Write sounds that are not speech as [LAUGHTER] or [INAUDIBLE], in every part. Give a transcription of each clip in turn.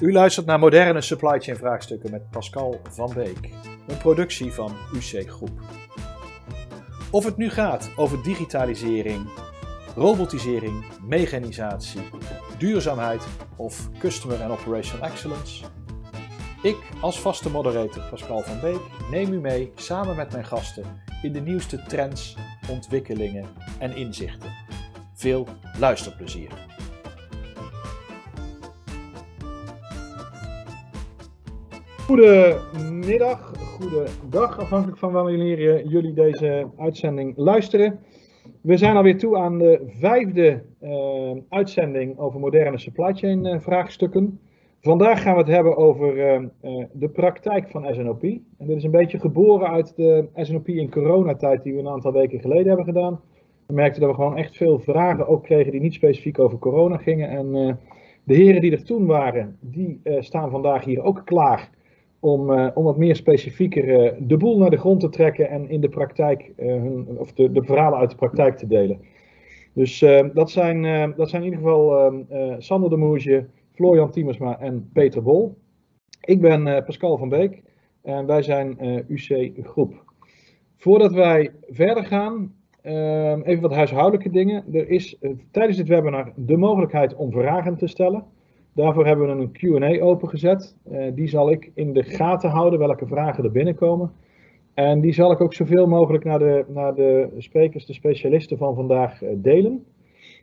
U luistert naar moderne supply chain vraagstukken met Pascal van Beek, een productie van UC Groep. Of het nu gaat over digitalisering, robotisering, mechanisatie, duurzaamheid of customer and operational excellence. Ik als vaste moderator Pascal van Beek neem u mee samen met mijn gasten in de nieuwste trends, ontwikkelingen en inzichten. Veel luisterplezier. Goedemiddag, goedendag, afhankelijk van wanneer jullie deze uitzending luisteren. We zijn alweer toe aan de vijfde uh, uitzending over moderne supply chain uh, vraagstukken. Vandaag gaan we het hebben over de praktijk van SNOP. En dit is een beetje geboren uit de SNOP in coronatijd die we een aantal weken geleden hebben gedaan. We merkten dat we gewoon echt veel vragen ook kregen die niet specifiek over corona gingen. En de heren die er toen waren, die staan vandaag hier ook klaar om, uh, om wat meer specifieker uh, de boel naar de grond te trekken en in de praktijk, uh, hun, of de, de verhalen uit de praktijk te delen. Dus dat, zijn, dat zijn in ieder geval Sander de Moesje, Florian Tiemersma en Peter Bol. Ik ben Pascal van Beek en wij zijn UC Groep. Voordat wij verder gaan, even wat huishoudelijke dingen. Er is tijdens dit webinar de mogelijkheid om vragen te stellen. Daarvoor hebben we een Q&A opengezet. Uh, die zal ik in de gaten houden welke vragen er binnenkomen. En die zal ik ook zoveel mogelijk naar de, naar de sprekers, de specialisten van vandaag uh, delen.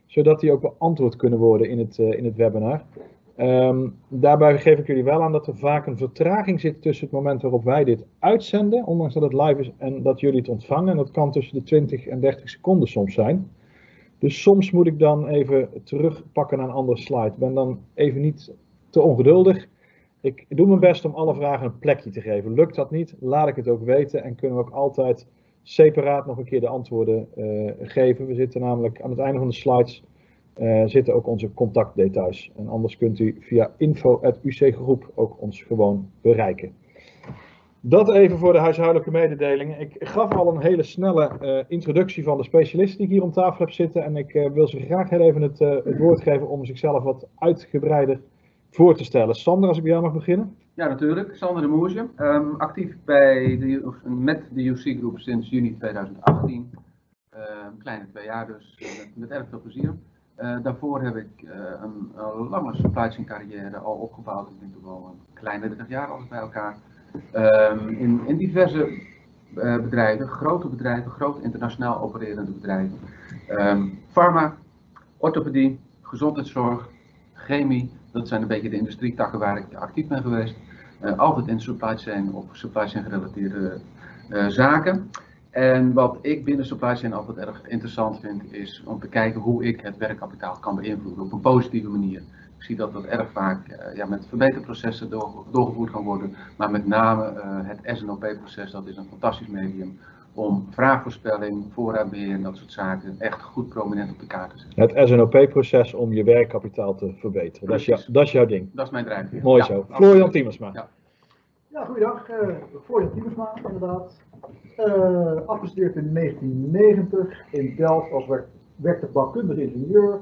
Zodat die ook beantwoord kunnen worden in het, uh, in het webinar. Um, daarbij geef ik jullie wel aan dat er vaak een vertraging zit tussen het moment waarop wij dit uitzenden, ondanks dat het live is, en dat jullie het ontvangen. En dat kan tussen de 20 en 30 seconden soms zijn. Dus soms moet ik dan even terugpakken naar een andere slide. Ik ben dan even niet te ongeduldig. Ik doe mijn best om alle vragen een plekje te geven. Lukt dat niet, laat ik het ook weten en kunnen we ook altijd separaat nog een keer de antwoorden uh, geven. We zitten namelijk aan het einde van de slides uh, zitten ook onze contactdetails. En anders kunt u via info.ucgroep ook ons gewoon bereiken. Dat even voor de huishoudelijke mededelingen. Ik gaf al een hele snelle uh, introductie van de specialisten die ik hier om tafel heb zitten. En ik uh, wil ze graag heel even het, uh, het, woord geven om zichzelf wat uitgebreider voor te stellen. Sander, als ik bij jou mag beginnen. Ja, natuurlijk. Sander de Moesje. Um, actief bij de, met de UC-groep sinds juni 2018. een kleine twee jaar dus, met, met, erg veel plezier. daarvoor heb ik een, een, lange supply chain carrière al opgebouwd. Ik denk toch wel een kleine 30 jaar alles bij elkaar. Um, in, diverse uh, bedrijven, grote bedrijven, grote internationaal opererende bedrijven. Um, pharma, orthopedie, gezondheidszorg, chemie, dat zijn een beetje de industrietakken waar ik actief ben geweest. Uh, altijd in supply chain of supply chain gerelateerde uh, zaken. En wat ik binnen supply chain altijd erg interessant vind, is om te kijken hoe ik het werkkapitaal kan beïnvloeden op een positieve manier. Ik zie dat dat erg vaak uh, ja, met verbeterprocessen door, doorgevoerd kan worden, maar met name uh, het SNOP-proces, dat is een fantastisch medium om vraagvoorspelling, voorraadbeheer en dat soort zaken echt goed prominent op de kaart te zetten. Het SNOP-proces om je werkkapitaal te verbeteren, dat is, jou, dat is, jouw ding. Dat is mijn drijfveer. Mooi ja, zo. Florian Tiemersma. Ja. ja, goeiedag. Uh, Florian Tiemersma, inderdaad. Uh, afgestudeerd in 1990 in Delft als werk, ingenieur.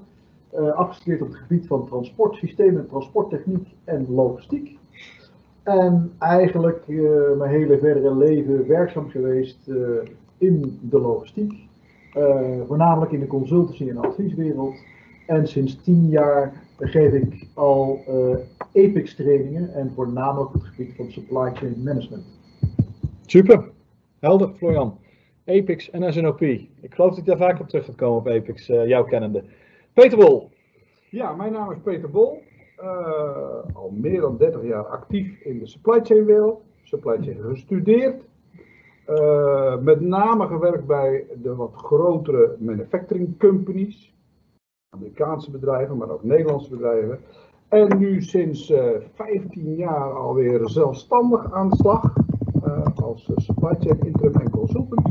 Uh, afgestudeerd op het gebied van transportsystemen, transporttechniek en logistiek. En eigenlijk uh, mijn hele verdere leven werkzaam geweest uh, in de logistiek. voornamelijk in de consultancy- en advieswereld. En sinds tien jaar geef ik al EPIX trainingen en voornamelijk op het gebied van supply chain management. Super. Helder, Florian. Apex en SNOP. Ik geloof dat ik daar vaak op terug gaat komen op Apex, uh, jouw kennende. Peter Bol. Ja, mijn naam is Peter Bol. Uh, al meer dan 30 jaar actief in de supply chain wereld. Supply chain gestudeerd. Uh, met name gewerkt bij de wat grotere manufacturing companies. Amerikaanse bedrijven, maar ook Nederlandse bedrijven. En nu sinds 15 jaar alweer zelfstandig aan de slag uh, als supply chain interim en consultant.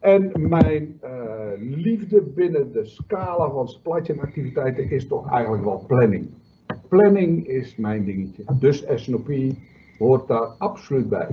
En mijn uh, liefde binnen de scala van supply chain activiteiten is toch eigenlijk wel planning. Planning is mijn dingetje. Dus SNOP hoort daar absoluut bij.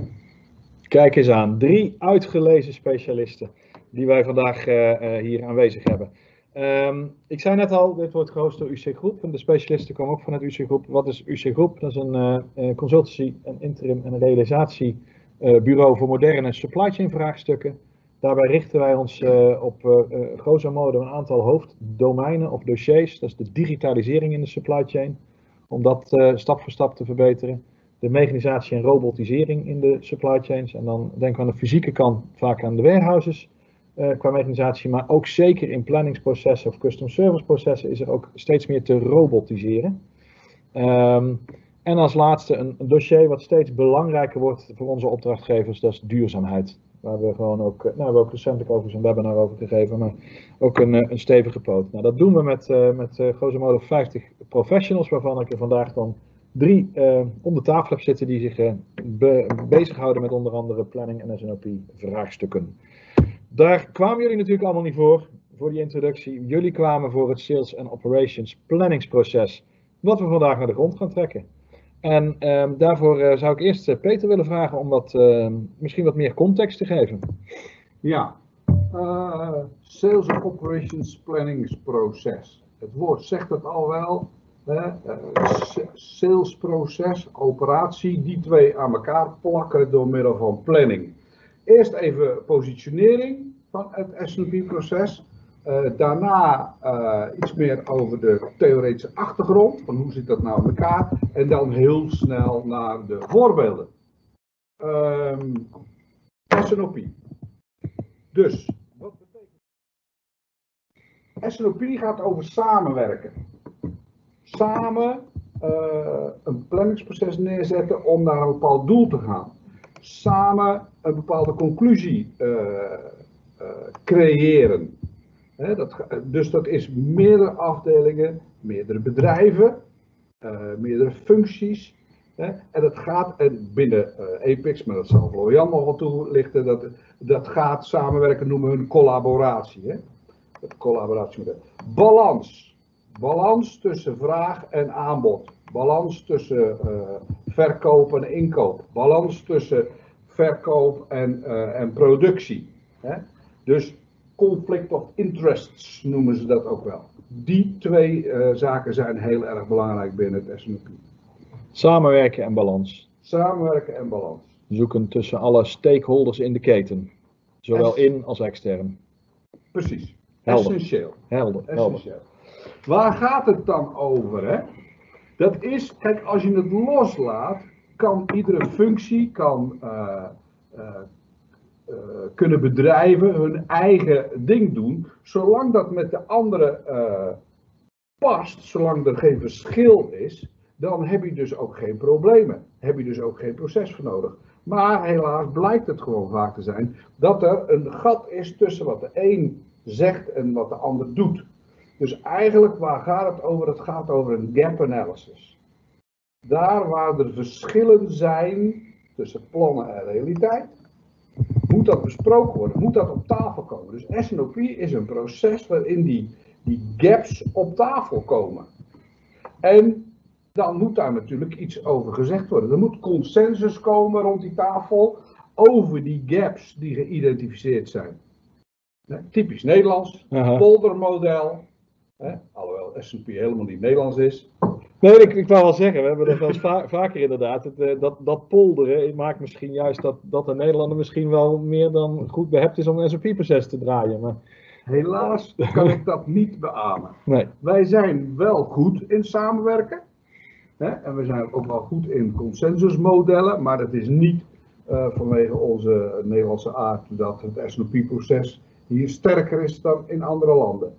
Kijk eens aan, drie uitgelezen specialisten die wij vandaag uh, hier aanwezig hebben. Ehm, ik zei net al, dit wordt gehost door UC Groep en de specialisten komen ook vanuit UC Groep. Wat is UC Groep? Dat is een eh, eh, consultancy, een interim en realisatiebureau voor moderne supply chain vraagstukken. Daarbij richten wij ons eh, op eh, grosso een aantal hoofddomeinen of dossiers. Dat is de digitalisering in de supply chain, om dat stap voor stap te verbeteren. De mechanisatie en robotisering in de supply chains. En dan denken we aan de fysieke kant vaak aan de warehouses eh, qua mechanisatie. Maar ook zeker in planningsprocessen of custom service processen is er ook steeds meer te robotiseren. Ehm, en als laatste een dossier wat steeds belangrijker wordt voor onze opdrachtgevers, dat is duurzaamheid. Waar we gewoon ook, eh, nou, we hebben ook recentelijk overigens een webinar over gegeven, maar ook een, eh, een stevige poot. Nou, dat doen we met, eh, met eh, grosso modo 50 professionals, waarvan ik er vandaag dan drie eh, om de tafel heb zitten die zich be- bezighouden met onder andere planning en SNOP vraagstukken. Daar kwamen jullie natuurlijk allemaal niet voor, voor die introductie. Jullie kwamen voor het Sales and Operations planningsproces, wat we vandaag naar de grond gaan trekken. En ehm, daarvoor eh, zou ik eerst eh, Peter willen vragen om wat, ehm, misschien wat meer context te geven. Ja, eh, Sales Operations Planningsproces. Het woord zegt het al wel. Hè? eh, s- salesproces, operatie, die twee aan elkaar plakken door middel van planning. Eerst even positionering van het S&P-proces. Eh, daarna eh, iets meer over de theoretische achtergrond, van hoe zit dat nou in elkaar. En dan heel snel naar de voorbeelden. Ehm S&OP. Dus, wat betekent SNOP gaat over samenwerken. Samen eh, een planningsproces neerzetten om naar een bepaald doel te gaan. Samen een bepaalde conclusie eh, eh, creëren. Dat, dus dat is meerdere afdelingen, meerdere bedrijven, eh, meerdere functies. En dat gaat en binnen eh Apex, maar dat zal Florian nog wel toelichten, dat, dat gaat samenwerken noemen we een collaboratie. Hè? Het collaboratiemodel. Balans. Balans tussen vraag en aanbod. Balans tussen eh, verkoop en inkoop. Balans tussen verkoop en, eh, en productie. Dus conflict of interests noemen ze dat ook wel. Die twee eh, zaken zijn heel erg belangrijk binnen het SNP. Samenwerken en balans. Samenwerken en balans. Zoeken tussen alle stakeholders in de keten. Zowel Es- in als extern. Precies. Helder. Essentieel. Helder, helder. Essentieel. Waar gaat het dan over? Hè? Dat is, kijk, als je het loslaat, kan iedere functie, kan, eh, eh, kunnen bedrijven hun eigen ding doen, zolang dat met de andere eh, past, zolang er geen verschil is, dan heb je dus ook geen problemen. Heb je dus ook geen proces voor nodig. Maar helaas blijkt het gewoon vaak te zijn dat er een gat is tussen wat de een zegt en wat de ander doet. Dus eigenlijk waar gaat het over? Het gaat over een gap analysis. Daar waar er verschillen zijn tussen plannen en realiteit, moet dat besproken worden, moet dat op tafel komen. Dus SNOP is een proces waarin die, die gaps op tafel komen. En dan moet daar natuurlijk iets over gezegd worden. Er moet consensus komen rond die tafel over die gaps die geïdentificeerd zijn. Typisch Nederlands, poldermodel. Hè, alhoewel S&P helemaal niet Nederlands is. Nee, ik, ik wou wel zeggen, we hebben dat wel eens va- vaker inderdaad. Het, eh, dat, dat polderen maakt misschien juist dat, dat de Nederlander misschien wel meer dan goed behept is om een SOP-proces te draaien. Maar Helaas kan ik dat niet beamen. nee, Wij zijn wel goed in samenwerken. Hè? En we zijn ook wel goed in consensusmodellen. Maar het is niet eh, vanwege onze Nederlandse aard dat het SNP-proces hier sterker is dan in andere landen.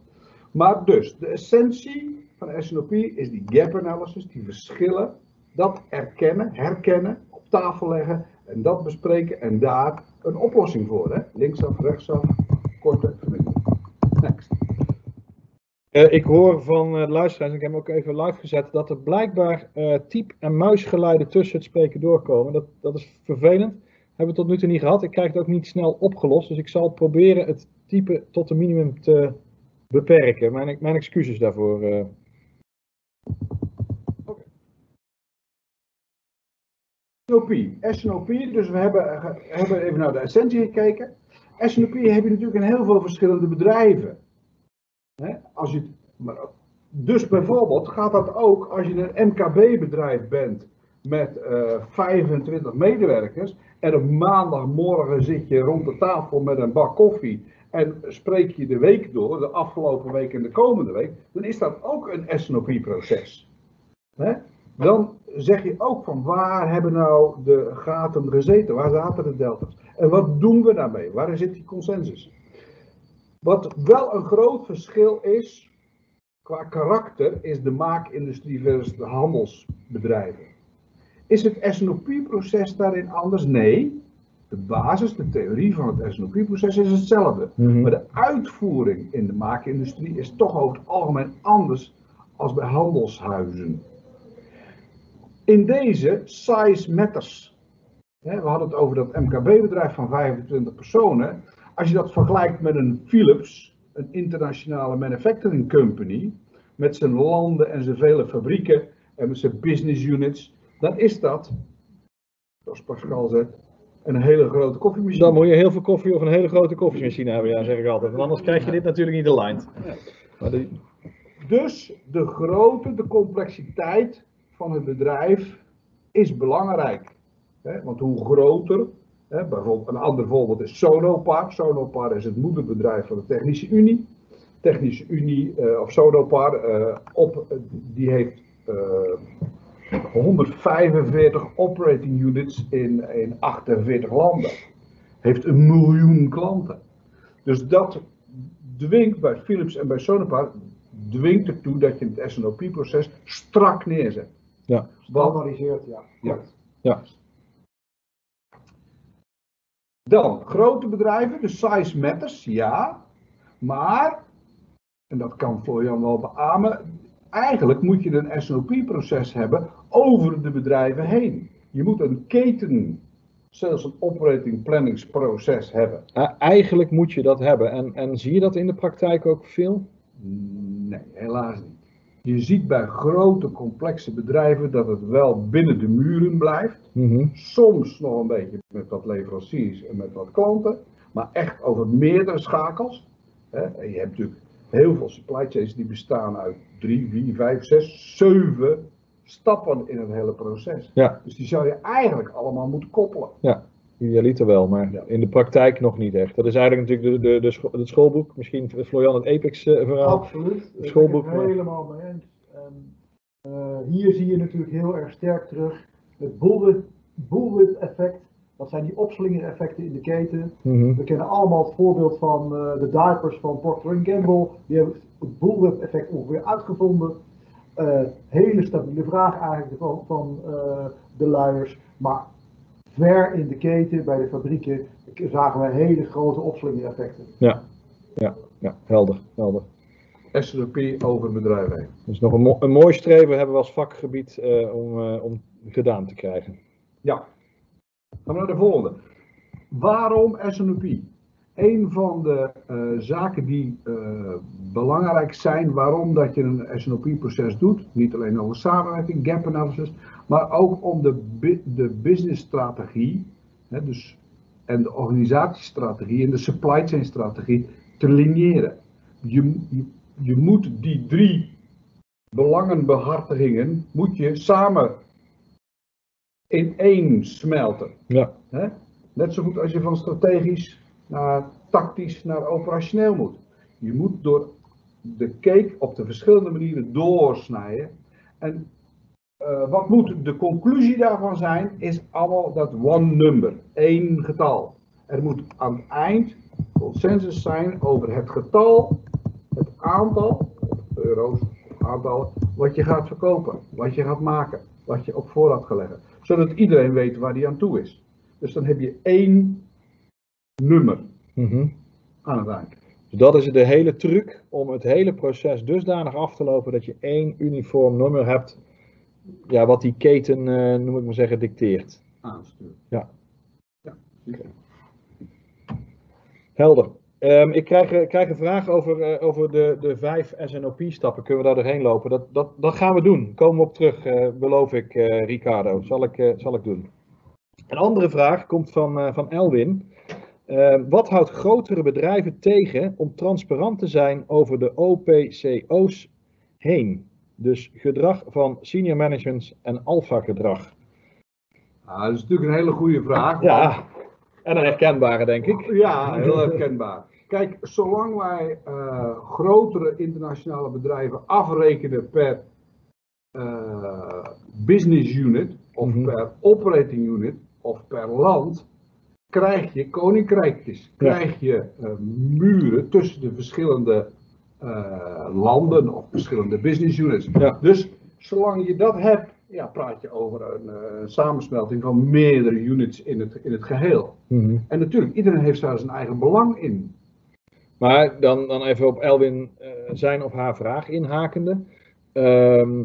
Maar dus, de essentie van SNP is die gap analysis, die verschillen. Dat erkennen, herkennen, op tafel leggen en dat bespreken en daar een oplossing voor. Hè? Linksaf, rechtsaf, korte, vermindering. Next. Eh, ik hoor van de luisteraars, ik heb hem ook even live gezet, dat er blijkbaar eh type- en muisgeluiden tussen het spreken doorkomen. Dat, dat is vervelend. Hebben we tot nu toe niet gehad. Ik krijg het ook niet snel opgelost, dus ik zal proberen het type tot een minimum te beperken. Mijn, mijn excuses daarvoor. SNOP. SNOP, dus we hebben, ge- hebben even naar de essentie gekeken. SNOP heb je natuurlijk in heel veel verschillende bedrijven. Als je, dus bijvoorbeeld gaat dat ook als je een MKB-bedrijf bent met eh, 25 medewerkers en op maandagmorgen zit je rond de tafel met een bak koffie en spreek je de week door, de afgelopen week en de komende week, dan is dat ook een SNOP-proces. Dan zeg je ook van waar hebben nou de gaten gezeten, waar zaten de delta's en wat doen we daarmee, waar zit die consensus? Wat wel een groot verschil is qua karakter, is de maakindustrie versus de handelsbedrijven. Is het SNOP-proces daarin anders? Nee. De basis, de theorie van het SNOP-proces is hetzelfde. Mhm. Maar de uitvoering in de maakindustrie is toch over het algemeen anders als bij handelshuizen. In deze size matters. We hadden het over dat MKB-bedrijf van 25 personen. Als je dat vergelijkt met een Philips, een internationale manufacturing company, met zijn landen en zijn vele fabrieken en met zijn business units, dan is dat, zoals Pascal zegt, een hele grote koffiemachine. Dan moet je heel veel koffie of een hele grote koffiemachine hebben, ja, zeg ik altijd. Want anders krijg je dit natuurlijk niet aligned. Maar die, Dus de grootte, de complexiteit van het bedrijf is belangrijk. Want hoe groter, bijvoorbeeld een ander voorbeeld is Sonopar. Sonopar is het moederbedrijf van de Technische Unie. Technische Unie eh, of Sonopar, eh, op, eh, die heeft eh, 145 operating units in, in 48 landen. Heeft een miljoen klanten. Dus dat dwingt bij Philips en bij Sonopar dwingt ertoe dat je het SNOP-proces strak neerzet. Ja. Standaardiseert, ja. ja. Ja. Dan, grote bedrijven, de size matters, ja. Maar, en dat kan Florian wel beamen, eigenlijk moet je een SNOP-proces hebben over de bedrijven heen. Je moet een keten, sales and operating planningsproces hebben. Eigenlijk moet je dat hebben. En, en zie je dat in de praktijk ook veel? Nee, helaas niet. Je ziet bij grote, complexe bedrijven dat het wel binnen de muren blijft. Mhm. Soms nog een beetje met wat leveranciers en met wat klanten. Maar echt over meerdere schakels. Hè. En je hebt natuurlijk heel veel supply chains die bestaan uit drie, vier, vijf, zes, zeven stappen in het hele proces. Ja. Dus die zou je eigenlijk allemaal moeten koppelen. Idealiter wel, maar Ja. in de praktijk nog niet echt. Dat is eigenlijk natuurlijk de, de, de het schoolboek. Misschien Florian het Apex eh, verhaal. Absoluut. Ik Schoolboek, ben het helemaal mee eens. En, eh, hier zie je natuurlijk heel erg sterk terug het bullwhip, bullwhip effect. Dat zijn die opslingereffecten in de keten. Mhm. We kennen allemaal het voorbeeld van eh, de diapers van Procter Gamble. Die hebben het bullwhip effect ongeveer uitgevonden. Hele stabiele vraag eigenlijk van, van de luiers. Maar ver in de keten, bij de fabrieken, zagen we hele grote opslingereffecten. Ja. ja, ja, helder, helder. SNOP over bedrijven heen. Dus nog een, mo- een mooi streven hebben we als vakgebied eh, om, eh, om gedaan te krijgen. Ja. Gaan we naar de volgende. Waarom SNOP? Een van de eh, zaken die eh, belangrijk zijn waarom dat je een SNOP-proces doet, niet alleen over samenwerking, gap analysis, maar ook om de, de businessstrategie hè, dus, en de organisatiestrategie en de supply chain strategie te lineeren. Je, je, je moet die drie belangenbehartigingen moet je samen in één smelten. Ja, Hè? Net zo goed als je van strategisch naar tactisch naar operationeel moet. Je moet door de cake op de verschillende manieren doorsnijden. En eh, wat moet de conclusie daarvan zijn, is allemaal dat one number, één getal. Er moet aan het eind consensus zijn over het getal, het aantal, euro's, of aantallen, wat je gaat verkopen, wat je gaat maken, wat je op voorraad gaat leggen. Zodat iedereen weet waar die aan toe is. Dus dan heb je één nummer Mhm. aan het eind. Dus dat is de hele truc om het hele proces dusdanig af te lopen dat je één uniform nummer hebt. Ja, wat die keten, eh, noem ik maar zeggen, dicteert. Aansturen. Ja. Ja. Helder. Ehm, ik krijg, eh, krijg een vraag over, eh, over de, de vijf SNOP-stappen. Kunnen we daar doorheen lopen? Dat, dat, dat gaan we doen. Komen we op terug, eh, beloof ik, Ricardo. Zal ik, zal ik doen. Een andere vraag komt van, van Elwin. Eh, wat houdt grotere bedrijven tegen om transparant te zijn over de OPCO's heen? Dus gedrag van senior management en alpha gedrag. Ah, dat is natuurlijk een hele goede vraag. Ja, en een herkenbare denk ik. Ja, heel herkenbaar. Kijk, zolang wij eh, grotere internationale bedrijven afrekenen per eh, business unit of Mhm. per operating unit of per land, krijg je koninkrijkjes, krijg je eh, muren tussen de verschillende eh, landen of verschillende business units. Ja. Dus zolang je dat hebt, ja, praat je over een eh, samensmelting van meerdere units in het, in het geheel. Mhm. En natuurlijk, iedereen heeft daar zijn eigen belang in. Maar dan, dan even op Elwin zijn of haar vraag inhakende. Ehm,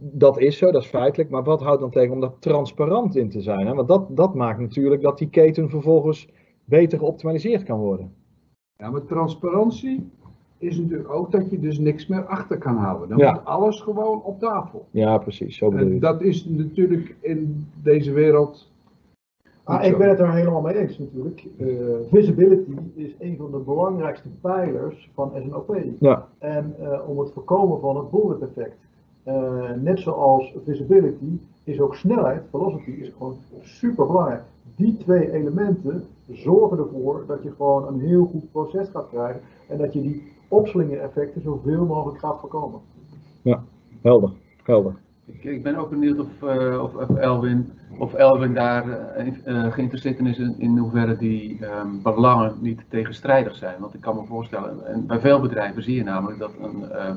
dat is zo, dat is feitelijk. Maar wat houdt dan tegen om daar transparant in te zijn? Hè? Want dat, dat maakt natuurlijk dat die keten vervolgens beter geoptimaliseerd kan worden. Ja, maar transparantie is natuurlijk ook dat je dus niks meer achter kan houden. Dan Ja. moet alles gewoon op tafel. Ja, precies. Zo bedoel je. En dat is natuurlijk in deze wereld. Ah, ik ben het er helemaal mee eens natuurlijk. Eh, visibility is een van de belangrijkste pijlers van SNOP. Ja, En eh, om het voorkomen van het bullet effect. Eh, net zoals visibility is ook snelheid, velocity is gewoon super belangrijk. Die twee elementen zorgen ervoor dat je gewoon een heel goed proces gaat krijgen en dat je die opslingereffecten zoveel mogelijk gaat voorkomen. helder. helder. Ik, ik ben ook benieuwd of, eh, of, of Elwin, of Elwin daar eh, geïnteresseerd in is in, in hoeverre die ehm, belangen niet tegenstrijdig zijn. Want ik kan me voorstellen, en bij veel bedrijven zie je namelijk dat, een, eh,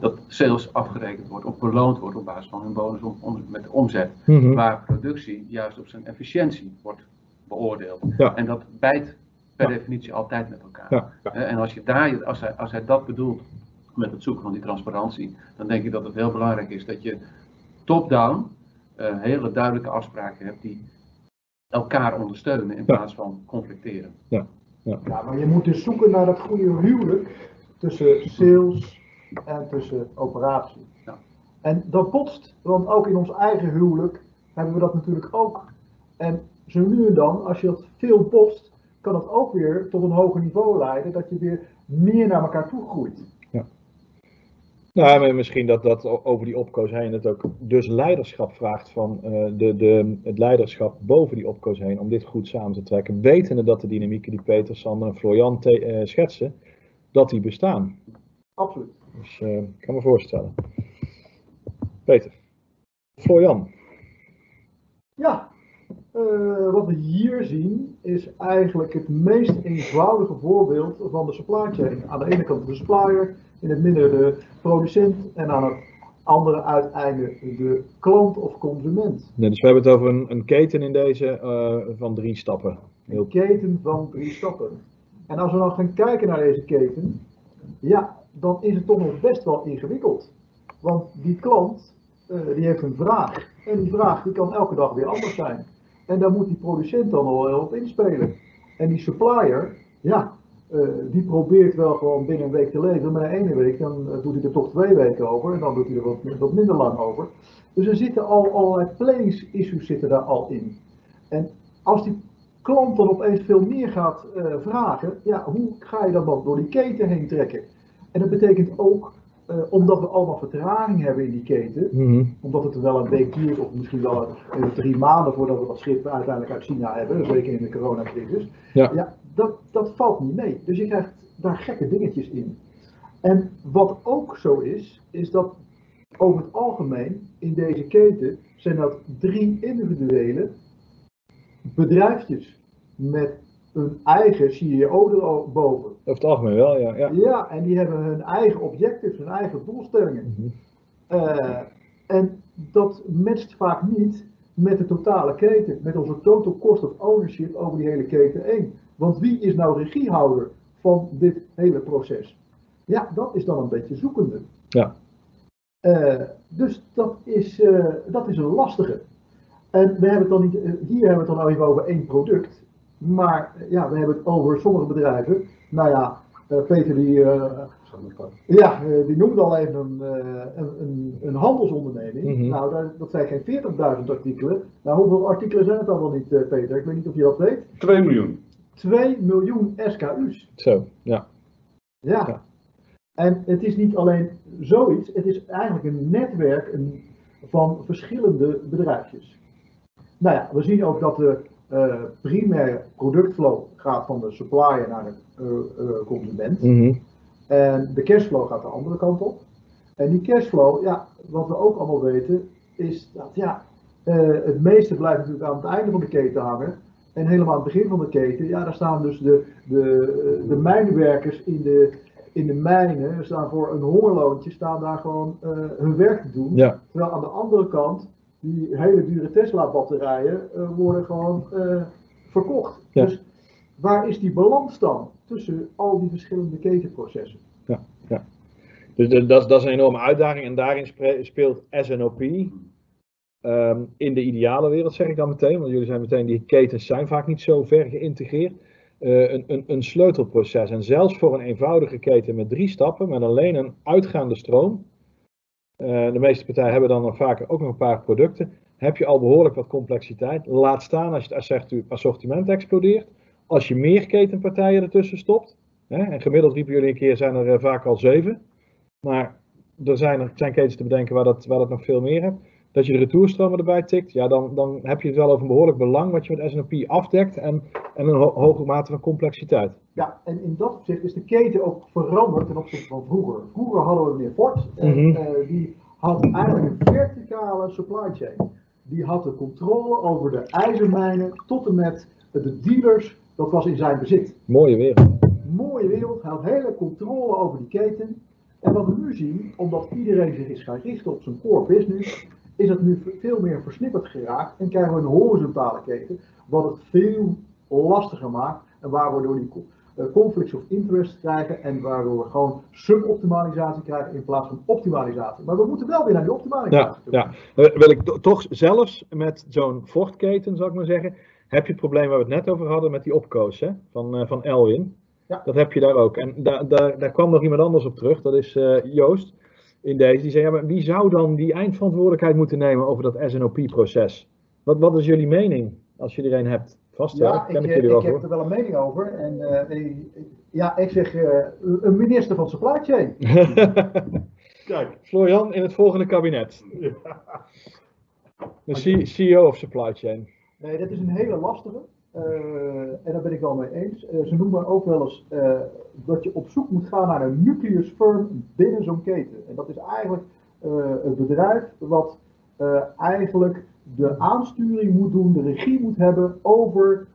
dat sales afgerekend wordt of beloond wordt op basis van hun bonus om, om- met de omzet. Mhm. Waar productie juist op zijn efficiëntie wordt beoordeeld. Ja. En dat bijt per Ja. definitie altijd met elkaar. Ja, ja. Hè, En als, je daar, als, hij, als hij dat bedoelt met het zoeken van die transparantie, dan denk ik dat het heel belangrijk is dat je top-down eh, hele duidelijke afspraken hebt die elkaar ondersteunen in Ja. plaats van conflicteren. Ja, maar je moet dus zoeken naar dat goede huwelijk tussen sales en tussen operatie. Ja. En dat botst, want ook in ons eigen huwelijk hebben we dat natuurlijk ook. En zo nu en dan, als je dat veel botst, kan dat ook weer tot een hoger niveau leiden, dat je weer meer naar elkaar toe groeit. Nou, maar misschien dat dat over die opkoos heen het ook dus leiderschap vraagt van eh, de, de, het leiderschap boven die opkoos heen om dit goed samen te trekken. Wetende dat de dynamieken die Peter, Sander en Florian te- eh, schetsen, dat die bestaan. Absoluut. Dus eh, ik kan me voorstellen. Peter. Florian. Ja, eh, wat we hier zien is eigenlijk het meest eenvoudige voorbeeld van de supply chain. Aan de ene kant de supplier, in het midden de producent en aan het andere uiteinde de klant of consument. Nee, dus we hebben het over een, een keten in deze eh, van drie stappen. Heel Een keten van drie stappen. En als we dan gaan kijken naar deze keten, ja, dan is het toch nog best wel ingewikkeld. Want die klant, eh, die heeft een vraag. En die vraag die kan elke dag weer anders zijn. En daar moet die producent dan wel heel op inspelen. En die supplier, ja, eh, die probeert wel gewoon binnen een week te leveren. Maar na ene week, dan eh, doet hij er toch twee weken over. En dan doet hij er wat, minder lang over. Dus er zitten al allerlei planning issues zitten daar al in. En als die klant dan opeens veel meer gaat vragen, ja, hoe ga je dan dan door die keten heen trekken? En dat betekent ook, eh, omdat we allemaal vertraging hebben in die keten, Mhm. omdat het wel een week duurt of misschien wel een, drie maanden voordat we dat schip uiteindelijk uit China hebben, zeker in de coronacrisis, Ja. dat, dat valt niet mee. Dus je krijgt daar gekke dingetjes in. En wat ook zo is, is dat over het algemeen in deze keten zijn dat drie individuele bedrijfjes met een eigen CEO erboven. Over het algemeen wel, ja. ja. Ja, en die hebben hun eigen objectives, hun eigen doelstellingen. Mhm. Eh, en dat matcht vaak niet met de totale keten, met onze total cost of ownership over die hele keten 1. Want wie is nou regiehouder van dit hele proces? Ja, dat is dan een beetje zoekende. Ja. Eh, dus dat is, eh, dat is een lastige. En we hebben het dan niet, hier hebben we het dan even over één product. Maar ja, we hebben het over sommige bedrijven. Nou ja, eh, Peter die eh, Ja, eh, die noemde al even een, eh, een, een, een handelsonderneming. Mhm. Nou, daar, dat zijn geen 40.000 artikelen. Nou, hoeveel artikelen zijn het dan wel niet, eh, Peter? Ik weet niet of je dat weet. 2 miljoen. 2 miljoen SKU's. Zo, ja. Ja. Ja. En het is niet alleen zoiets, het is eigenlijk een netwerk van verschillende bedrijfjes. Nou ja, we zien ook dat de eh, primaire productflow gaat van de supplier naar de eh, eh, consument. Mhm. En de cashflow gaat de andere kant op. En die cashflow, ja, wat we ook allemaal weten, is dat ja, het meeste blijft natuurlijk aan het einde van de keten hangen. En helemaal aan het begin van de keten, ja, daar staan dus de, de, de mijnwerkers in de, in de mijnen, staan voor een hongerloontje, staan daar gewoon hun werk te doen. Ja, Terwijl aan de andere kant, die hele dure Tesla-batterijen eh, worden gewoon eh, verkocht. Ja. Dus waar is die balans dan tussen al die verschillende ketenprocessen? dus de- dat, dat is een enorme uitdaging en daarin speelt SNOP ehm, in de ideale wereld, zeg ik dan meteen, want jullie zijn meteen, die ketens zijn vaak niet zo ver geïntegreerd, eh, een, een, een sleutelproces. En zelfs voor een eenvoudige keten met drie stappen, met alleen een uitgaande stroom, eh, de meeste partijen hebben dan nog vaak ook nog een paar producten, heb je al behoorlijk wat complexiteit. Laat staan als je het assorti- assortiment explodeert. Als je meer ketenpartijen ertussen stopt, hè, en gemiddeld riepen jullie een keer, zijn er eh, vaak al zeven. Maar er zijn, er zijn ketens te bedenken waar dat, waar dat nog veel meer hebt. Dat je de retourstromen erbij tikt, ja, dan, dan heb je het wel over een behoorlijk belang wat je met SNOP afdekt en, en een ho- hoge mate van complexiteit. Ja, en in dat opzicht is de keten ook veranderd ten opzichte van vroeger. Vroeger hadden we meneer Ford, en, Mhm. eh, die had eigenlijk een verticale supply chain. Die had de controle over de ijzermijnen tot en met de dealers, dat was in zijn bezit. Mooie wereld. mooie wereld, hij had hele controle over die keten. En wat we nu zien, omdat iedereen zich is gaan richten op zijn core business, is het nu veel meer versnipperd geraakt en krijgen we een horizontale keten, wat het veel lastiger maakt en waardoor we die eh, conflicts of interest krijgen en waardoor we gewoon suboptimalisatie krijgen in plaats van optimalisatie. Maar we moeten wel weer naar die Ja, optimalisatie toe. ja. Eh, Wil ik to- toch zelfs met zo'n Ford-keten, zou ik maar zeggen, heb je het probleem waar we het net over hadden met die opkoos hè, van, eh, van Elwin. Ja. Dat heb je daar ook. En daar, daar, daar kwam nog iemand anders op terug, dat is Joost in deze. Die zei, ja, maar wie zou dan die eindverantwoordelijkheid moeten nemen over dat SNOP-proces? Wat, wat is jullie mening, als je er een hebt? Vast wel, Ja, ken ik, ik, eh, jullie wel ik heb er wel een mening over. En eh, ja, ik zeg eh, een minister van supply chain. [LAUGHS] Kijk. Florian, in het volgende kabinet. [LAUGHS] De CEO of Supply Chain. Nee, dat is een hele lastige. Eh, en daar ben ik wel mee eens. Eh, ze noemen ook wel eens eh, dat je op zoek moet gaan naar een nucleus firm binnen zo'n keten. En dat is eigenlijk het bedrijf wat eigenlijk de aansturing moet doen, de regie moet hebben over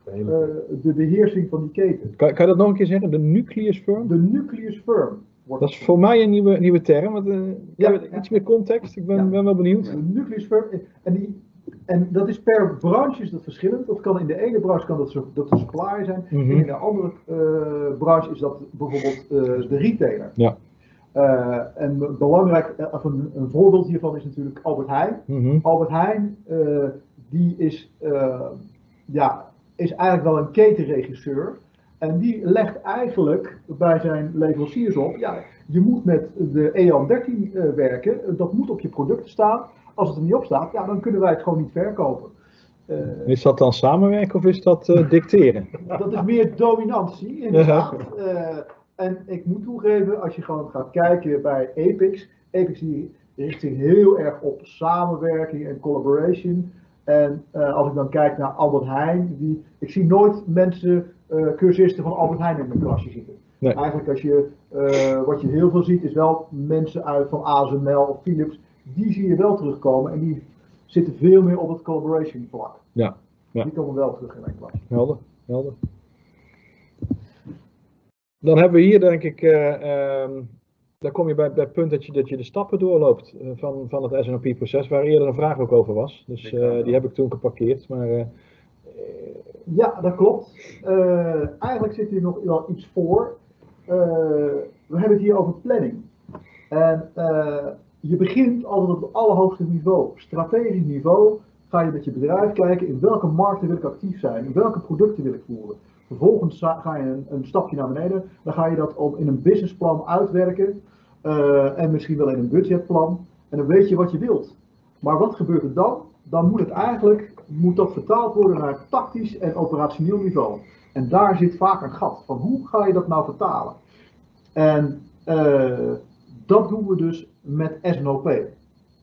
de beheersing van die keten. Kan, kan je dat nog een keer zeggen? De nucleus firm? De nucleus firm wordt Dat is voor mij een nieuwe, nieuwe term. Want, Ja, iets meer context. Ik ben, Ja. ben wel benieuwd. De nucleus firm. En, die, en dat is per branche is dat verschillend. Dat kan in de ene branche kan dat, zo- dat de supplier zijn. Mhm. En in de andere eh, branche is dat bijvoorbeeld eh, de retailer. Ja. Eh, en be- belangrijk, of een, een voorbeeld hiervan is natuurlijk Albert Heijn. Mhm. Albert Heijn, die is, ja, is eigenlijk wel een ketenregisseur. En die legt eigenlijk bij zijn leveranciers op, ja, je moet met de EAN 13 eh, werken, dat moet op je producten staan. Als het er niet op staat, ja, dan kunnen wij het gewoon niet verkopen. Eh, Is dat dan samenwerken of is dat eh, [LAUGHS] dicteren? dat is meer dominantie, inderdaad. Eh, en ik moet toegeven, als je gewoon gaat kijken bij Apex, Apex die richt zich heel erg op samenwerking en collaboration. En als ik dan kijk naar Albert Heijn, die, ik zie nooit mensen, cursisten van Albert Heijn in mijn klasje zitten. Nee. Eigenlijk als je, wat je heel veel ziet, is wel mensen uit van ASML of Philips, die zie je wel terugkomen en die zitten veel meer op het collaboration vlak. Ja, ja. Die komen wel terug in mijn klas. Helder, helder. Dan hebben we hier denk ik, eh, ehm, dan kom je bij, bij het punt dat je, dat je de stappen doorloopt eh, van, van het SNOP-proces, waar eerder een vraag ook over was. Dus eh, die heb ik toen geparkeerd. Maar eh, Ja, dat klopt. Eh, eigenlijk zit hier nog wel iets voor. Eh, we hebben het hier over planning. En eh, je begint altijd op het allerhoogste niveau. Strategisch niveau ga je met je bedrijf kijken in welke markten wil ik actief zijn, in welke producten wil ik voeren. Vervolgens ga je een, een stapje naar beneden. Dan ga je dat op, in een businessplan uitwerken. eh, en misschien wel in een budgetplan. En dan weet je wat je wilt. Maar wat gebeurt er dan? Dan moet het eigenlijk moet dat vertaald worden naar tactisch en operationeel niveau. En daar zit vaak een gat. Van hoe ga je dat nou vertalen? En eh, dat doen we dus met SNOP.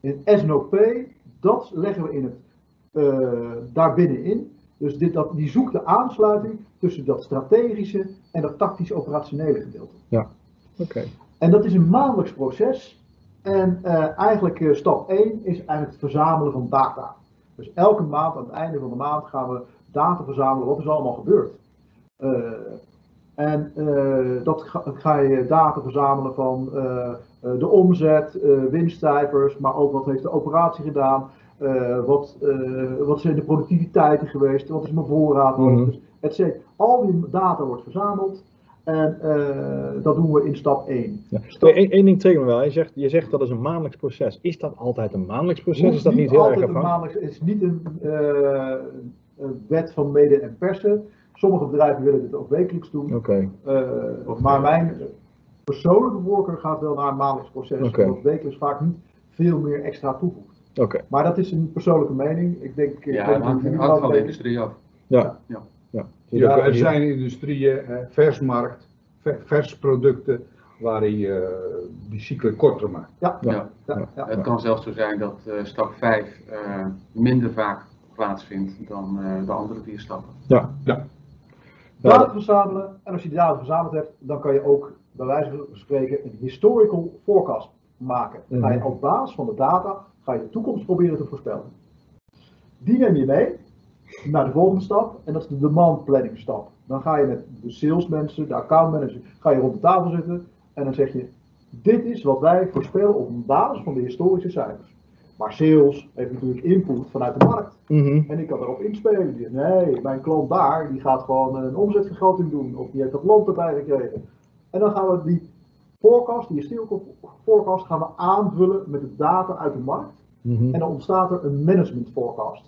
In SNOP, dat leggen we in het, daar binnenin. Dus dit, dat, die zoekt de aansluiting tussen dat strategische en dat tactisch-operationele gedeelte. Oké. En dat is een maandelijks proces. En eh, eigenlijk eh, stap 1 is eigenlijk het verzamelen van data. Dus elke maand, aan het einde van de maand, gaan we data verzamelen. Wat is er allemaal gebeurd? En dat ga, ga je data verzamelen van de omzet, eh, winstcijfers, maar ook wat heeft de operatie gedaan. eh, wat, eh, wat zijn de productiviteiten geweest? Wat is mijn voorraad? Dus, et cetera. Al die data wordt verzameld. En eh, dat doen we in stap 1. Ja. Stap- Eén één ding triggert me wel. Je zegt, je zegt dat is een maandelijks proces. Is dat altijd een maandelijks proces? Is dat niet heel erg altijd een afhankelijk? maandelijks, Het is niet een, eh, een wet van mede en persen. Sommige bedrijven willen dit ook wekelijks doen. Oké. Eh, maar mijn persoonlijke voorkeur gaat wel naar een maandelijks proces. Omdat wekelijks vaak niet veel meer extra toevoegt. Oké. Maar dat is een persoonlijke mening. Ik denk. ik Ja, het hangt, van de industrie af. Ja. Ja. ja. Ja, er zijn industrieën, eh, versmarkt, ver- versproducten, waarin je eh, die cyclen korter maakt. Ja, Ja. Ja. ja, ja. Het kan zelfs zo zijn dat eh, stap 5 eh, minder vaak plaatsvindt dan eh, de andere vier stappen. Ja. Ja. Data verzamelen. En als je die data verzameld hebt, dan kan je ook bij wijze van spreken een historical forecast maken. Dan ga je Mhm. op basis van de data ga je de toekomst proberen te voorspellen. Die neem je mee naar de volgende stap en dat is de demand planning stap. Dan ga je met de salesmensen, de accountmanager, ga je rond de tafel zitten en dan zeg je, dit is wat wij voorspellen op basis van de historische cijfers. Maar sales heeft natuurlijk input vanuit de markt. Mhm. En ik kan erop inspelen. Nee, mijn klant daar, die gaat gewoon een omzetvergroting doen. Of die heeft dat land erbij gekregen. En dan gaan we die forecast, die historical forecast, gaan we aanvullen met de data uit de markt. Mhm. En dan ontstaat er een management forecast.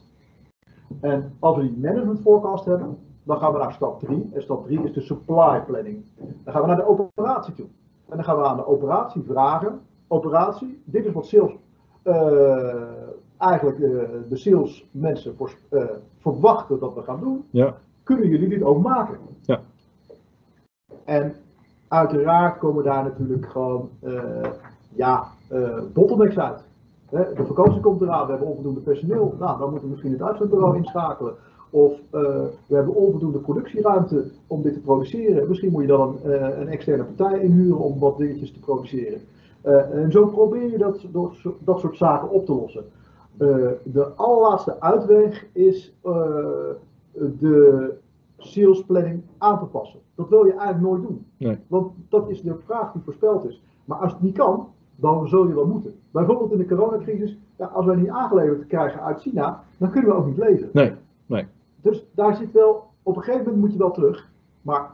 En als we die management forecast hebben, dan gaan we naar stap 3. En stap 3 is de supply planning. Dan gaan we naar de operatie toe. En dan gaan we aan de operatie vragen: operatie, dit is wat sales, eh, eigenlijk eh, de salesmensen voor, eh, verwachten dat we gaan doen. Ja. Kunnen jullie dit ook maken? Ja. En uiteraard komen daar natuurlijk gewoon eh, ja, eh bottlenecks uit. De vakantie komt eraan, we hebben onvoldoende personeel. Nou, dan moeten we misschien het uitzendbureau inschakelen. Of eh, we hebben onvoldoende productieruimte om dit te produceren. Misschien moet je dan een, een externe partij inhuren om wat dingetjes te produceren. En zo probeer je dat, dat soort zaken op te lossen. De allerlaatste uitweg is de sales planning aan te passen. Dat wil je eigenlijk nooit doen. Nee. Want dat is de vraag die voorspeld is. Maar als het niet kan, dan zul je wel moeten. Bijvoorbeeld in de coronacrisis, ja, als wij niet aangeleverd krijgen uit China, dan kunnen we ook niet leveren. Nee. Nee. Dus daar zit wel, op een gegeven moment moet je wel terug. Maar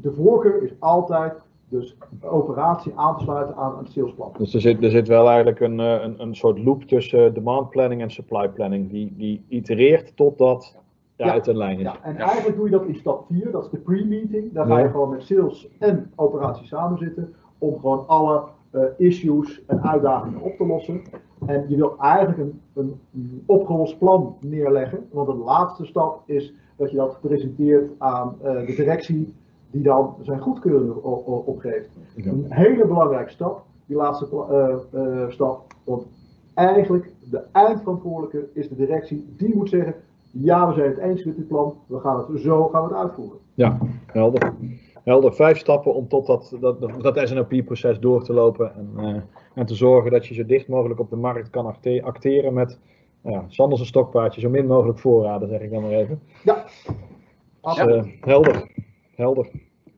de voorkeur is altijd dus de operatie aan te sluiten aan een salesplan. Dus er zit, er zit wel eigenlijk een, eh, een, een soort loop tussen demand planning en supply planning. Die, die itereert totdat ja, Ja. uit een lijn is. Ja, en eigenlijk doe je dat in stap 4, dat is de pre-meeting. Daar ga je gewoon met sales en operatie samen zitten om gewoon alle eh, issues en uitdagingen op te lossen. En je wil eigenlijk een, een, een opgelost plan neerleggen, want de laatste stap is dat je dat presenteert aan eh, de directie, die dan zijn goedkeuring opgeeft. Ja. Een hele belangrijke stap, die laatste eh, stap, want eigenlijk de eindverantwoordelijke is de directie, die moet zeggen, ja, we zijn het eens met dit plan, we gaan het zo gaan we het uitvoeren. Ja, helder. Helder. Vijf stappen om tot dat, dat, dat SNOP-proces door te lopen. En, eh, en te zorgen dat je zo dicht mogelijk op de markt kan acte- acteren met ja, Sanders een stokpaardje, zo min mogelijk voorraden, zeg ik dan maar even. Ja, Dus, eh, helder. Helder.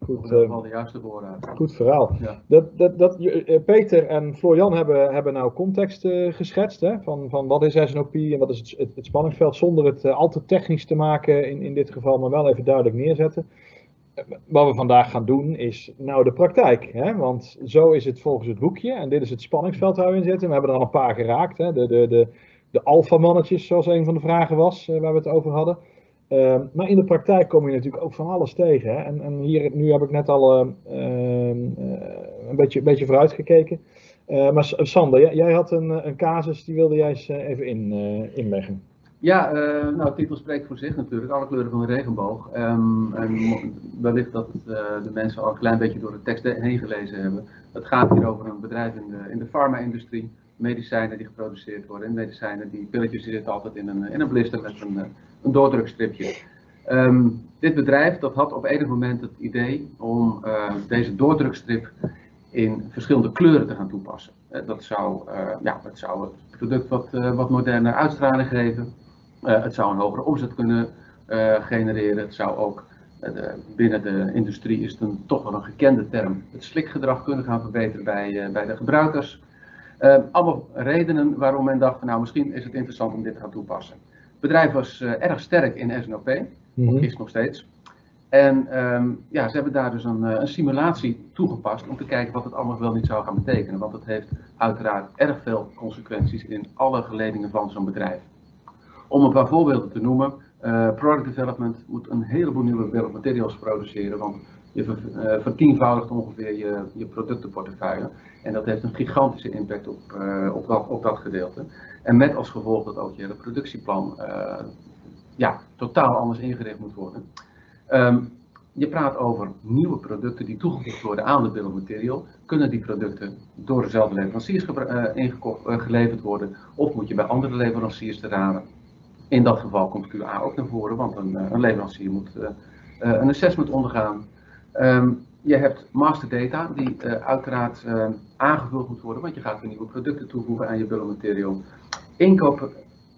Goed, eh, geval de juiste woorden uit. goed verhaal. Ja. Dat, dat, dat, eh, Peter en Florian hebben, hebben nou context eh, geschetst hè, van, van wat is SNOP en wat is het, het, het spanningsveld, zonder het eh, al te technisch te maken in, in dit geval, maar wel even duidelijk neerzetten. Eh, Wat we vandaag gaan doen is nou de praktijk. Hè? Want zo is het volgens het boekje en dit is het spanningsveld waar we in zitten. We hebben er al een paar geraakt. Hè? De, de, de, de alfamannetjes, zoals een van de vragen was eh, waar we het over hadden. Ehm, maar in de praktijk kom je natuurlijk ook van alles tegen. Hè? En, en hier, nu heb ik net al ehm, ehm, eh, een beetje, beetje vooruitgekeken. Uh, maar Sander, jij, had een, een casus, die wilde jij eens eh, even in, inleggen. Ja, nou, titel spreekt voor zich natuurlijk, alle kleuren van de regenboog. En wellicht dat de mensen al een klein beetje door de tekst heen gelezen hebben. Het gaat hier over een bedrijf in de, in de farma-industrie, medicijnen die geproduceerd worden. En medicijnen, die pilletjes die zitten altijd in een, in een blister met een, een doordrukstripje. Um, dit bedrijf dat had op enig moment het idee om uh, deze doordrukstrip in verschillende kleuren te gaan toepassen. dat, zou, ja, dat zou het product wat, wat moderner uitstraling geven. Uh, het zou een hogere omzet kunnen uh, genereren. Het zou ook uh, binnen de industrie is het een, toch wel een gekende term. Het slikgedrag kunnen gaan verbeteren bij, bij de gebruikers. allemaal redenen waarom men dacht, nou misschien is het interessant om dit te gaan toepassen. Het bedrijf was erg sterk in SNOP, mm -hmm. is nog steeds. En um, ja, ze hebben daar dus een, een, simulatie toegepast om te kijken wat het allemaal wel niet zou gaan betekenen. Want het heeft uiteraard erg veel consequenties in alle geledingen van zo'n bedrijf. Om een paar voorbeelden te noemen, uh, product development moet een heleboel nieuwe materials produceren, want je ver, uh, vertienvoudigt ongeveer je, je productenportefeuille. En dat heeft een gigantische impact op, uh, op, dat, op dat gedeelte. En met als gevolg dat ook je hele productieplan ja, totaal anders ingericht moet worden. Um, je praat over nieuwe producten die toegevoegd worden aan de bill of material. Kunnen die producten door dezelfde leveranciers geleverd worden? Of moet je bij andere leveranciers te raden? In dat geval komt QA ook naar voren, want een, eh, een leverancier moet een assessment ondergaan. Um, je hebt master data die uh, uiteraard uh, aangevuld moet worden, want je gaat weer nieuwe producten toevoegen aan je bill of material. Inkoop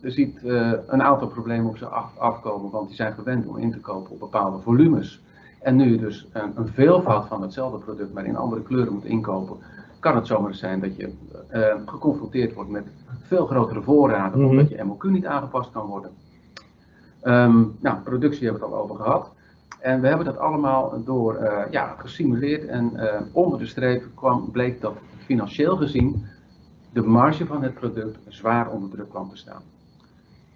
ziet uh, een aantal problemen op ze af, afkomen, want die zijn gewend om in te kopen op bepaalde volumes. En nu je dus een, een veelvoud van hetzelfde product, maar in andere kleuren moet inkopen, kan het zomaar zijn dat je geconfronteerd wordt met veel grotere voorraden, mm -hmm. omdat je MOQ niet aangepast kan worden. Um, nou, productie hebben we het al over gehad. En we hebben dat allemaal door uh, ja, gesimuleerd en uh, onder de streep kwam, bleek dat financieel gezien de marge van het product zwaar onder druk kwam te staan.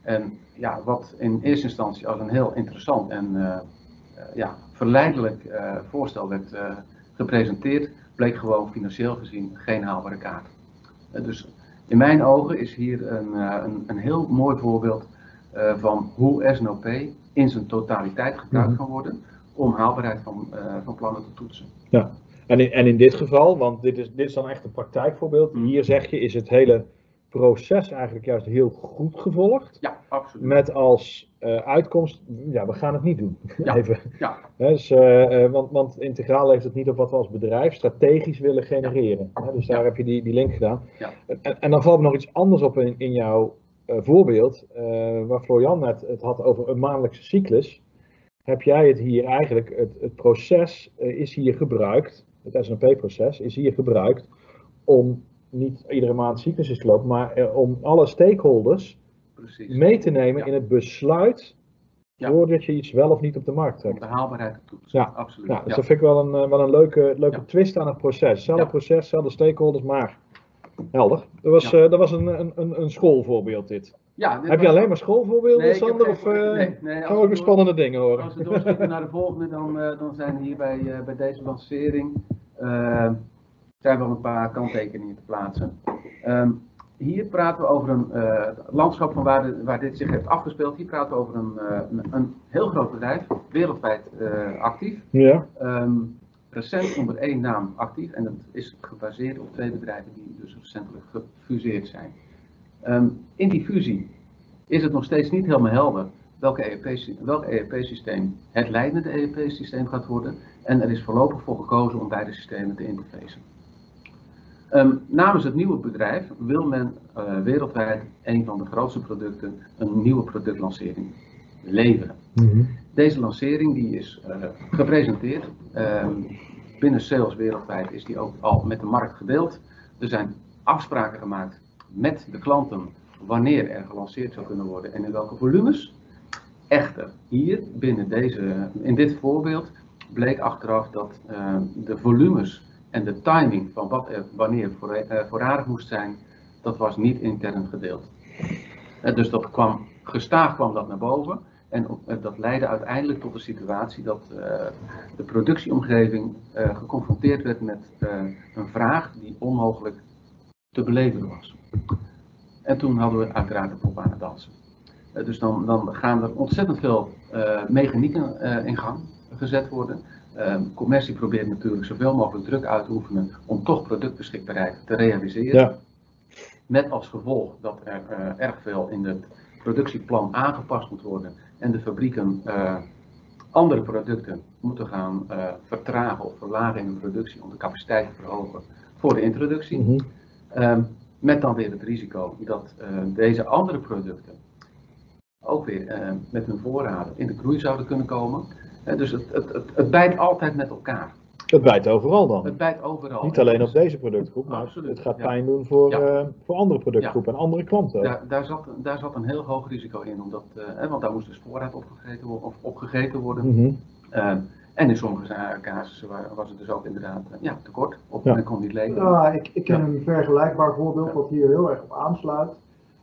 En ja, wat in eerste instantie als een heel interessant en uh, ja, verleidelijk voorstel werd gepresenteerd, bleek gewoon financieel gezien geen haalbare kaart. dus in mijn ogen is hier een, een, een heel mooi voorbeeld van hoe SNOP in zijn totaliteit gebruikt kan worden om haalbaarheid van, uh, van plannen te toetsen. Ja, en in, en in dit geval, want dit is, dit is dan echt een praktijkvoorbeeld, Mhm. hier zeg je is het hele proces eigenlijk juist heel goed gevolgd. Ja, absoluut. Met als uh, uitkomst, ja, we gaan het niet doen. Ja. [LAUGHS] Even. Ja. Dus, uh, uh, want, want integraal leeft het niet op wat we als bedrijf strategisch willen genereren. Dus daar Ja. heb je die, die link gedaan. Ja. En, en dan valt me nog iets anders op in, in jouw voorbeeld, uh, waar Florian net het had over een maandelijkse cyclus. Heb jij het hier eigenlijk, het, het proces uh, is hier gebruikt, het SNP-proces is hier gebruikt om niet iedere maand cyclus te lopen, maar om alle stakeholders Precies. mee te nemen Ja. in het besluit Ja. voordat je iets wel of niet op de markt Om trekt. de haalbaarheid te. Ja. absoluut. Ja, dus Ja. dat vind ik wel een, eh, wel een leuke, leuke twist aan het proces. Hetzelfde proces, zelfde stakeholders, maar helder. Dat was, Ja. eh, dat was een, een, een, een schoolvoorbeeld dit. Ja, dit Heb je alleen maar schoolvoorbeelden, Nee, ik heb Sander? Of eh, nee, nee, gaan we ook spannende dingen horen? Als we doorschieten naar de volgende, dan, uh, dan zijn hier bij, uh, bij deze lancering uh, zijn wel een paar kanttekeningen te plaatsen. Um, hier praten we over een uh, landschap van waar, de, waar dit zich heeft afgespeeld. Hier praten we over een, een, een, heel groot bedrijf, wereldwijd actief. Ja. Um, recent onder één naam actief en dat is gebaseerd op twee bedrijven die dus recentelijk gefuseerd zijn. Um, in die fusie is het nog steeds niet helemaal helder ERP, welk ERP-systeem het leidende ERP-systeem gaat worden. En er is voorlopig voor gekozen om beide systemen te interfacen. Um, namens het nieuwe bedrijf wil men uh, wereldwijd een van de grootste producten, een nieuwe productlancering, leveren. Mm. Deze lancering die is uh, gepresenteerd. Um, binnen sales wereldwijd is die ook al met de markt gedeeld. Er zijn afspraken gemaakt met de klanten wanneer er gelanceerd zou kunnen worden en in welke volumes. Echter, hier binnen deze, in dit voorbeeld bleek achteraf dat uh, de volumes en de timing van wat er wanneer voor, uh, voorradig moest zijn, dat was niet intern gedeeld. Uh, dus dat kwam, gestaag kwam dat naar boven. En eh, dat leidde uiteindelijk tot de situatie dat eh, de productieomgeving eh, geconfronteerd werd met een vraag die onmogelijk te beleveren was. En toen hadden we uiteraard de pop aan het dansen. Dus dan, dan gaan er ontzettend veel mechanieken in gang gezet worden. Ehm, commercie probeert natuurlijk zoveel mogelijk druk uit te oefenen om toch productbeschikbaarheid te realiseren. Ja. Met als gevolg dat er erg veel in het productieplan aangepast moet worden en de fabrieken eh, andere producten moeten gaan eh, vertragen of verlagen in de productie om de capaciteit te verhogen voor de introductie. Mhm. Ehm, met dan weer het risico dat eh, deze andere producten ook weer met hun voorraden in de groei zouden kunnen komen. Dus het, het, het, het bijt altijd met elkaar. Het bijt overal dan. Het bijt overal. Niet alleen op deze productgroep, maar Absoluut, het gaat ja. pijn doen voor, Ja. eh, voor andere productgroepen en andere klanten. Daar, daar, zat, daar zat een heel hoog risico in, omdat, eh, want daar moest dus voorraad opgegeten, of opgegeten worden. Mhm. Ehm, en in sommige casussen wa- was het dus ook inderdaad eh, ja, tekort, of Ja. men kon niet leveren. Ja, ik, ik ken Ja. een vergelijkbaar voorbeeld wat hier heel erg op aansluit.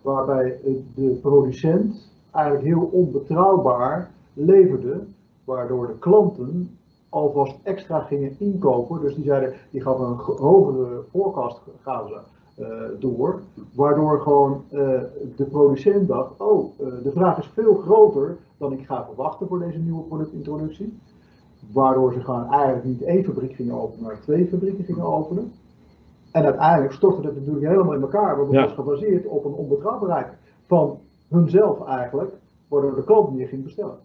Waarbij eh, de producent eigenlijk heel onbetrouwbaar leverde. Waardoor de klanten alvast extra gingen inkopen. Dus die zeiden, die gaven een ge- hogere gaven ze, eh, door. Waardoor gewoon eh, de producent dacht, oh, eh, de vraag is veel groter dan ik ga verwachten voor deze nieuwe productintroductie. Waardoor ze gewoon eigenlijk niet één fabriek gingen openen, maar twee fabrieken gingen openen. En uiteindelijk stortte het natuurlijk helemaal in elkaar, want het Ja. was gebaseerd op een onbetrouwbaarheid van hunzelf eigenlijk, waardoor de klant meer ging bestellen.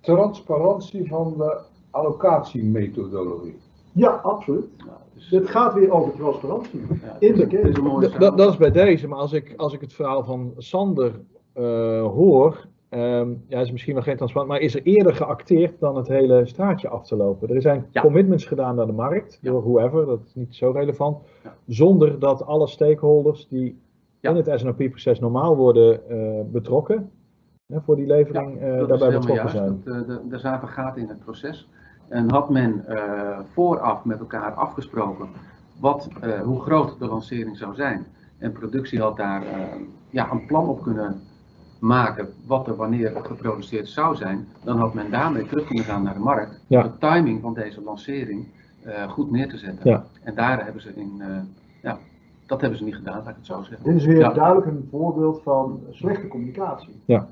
Transparantie van de allocatiemethodologie. Ja, absoluut. Nou, dus, Het gaat weer over transparantie. ja, In de het is een kern. mooie Dat, dat, is bij deze, maar als ik, als ik het verhaal van Sander eh, hoor, ehm, ja, is misschien wel geen transparant, maar is er eerder geacteerd dan het hele straatje af te lopen. Er zijn Ja. commitments gedaan naar de markt, Ja. door whoever, dat is niet zo relevant, Ja. zonder dat alle stakeholders die Ja. in het SNOP-proces normaal worden eh, betrokken, hè, voor die levering, eh, dat is daarbij helemaal betrokken juist. zijn. Dat, eh, de- er zaten gaten in het proces. En had men eh, vooraf met elkaar afgesproken wat, eh, hoe groot de lancering zou zijn. En productie had daar eh, ja, een plan op kunnen maken wat er wanneer geproduceerd zou zijn. Dan had men daarmee terug kunnen gaan naar de markt. Ja. Om de timing van deze lancering eh, goed neer te zetten. Ja. En daar hebben ze in, eh, ja, dat hebben ze niet gedaan, laat ik het zo zeggen. Dit is weer Ja. duidelijk een voorbeeld van slechte communicatie. Ja,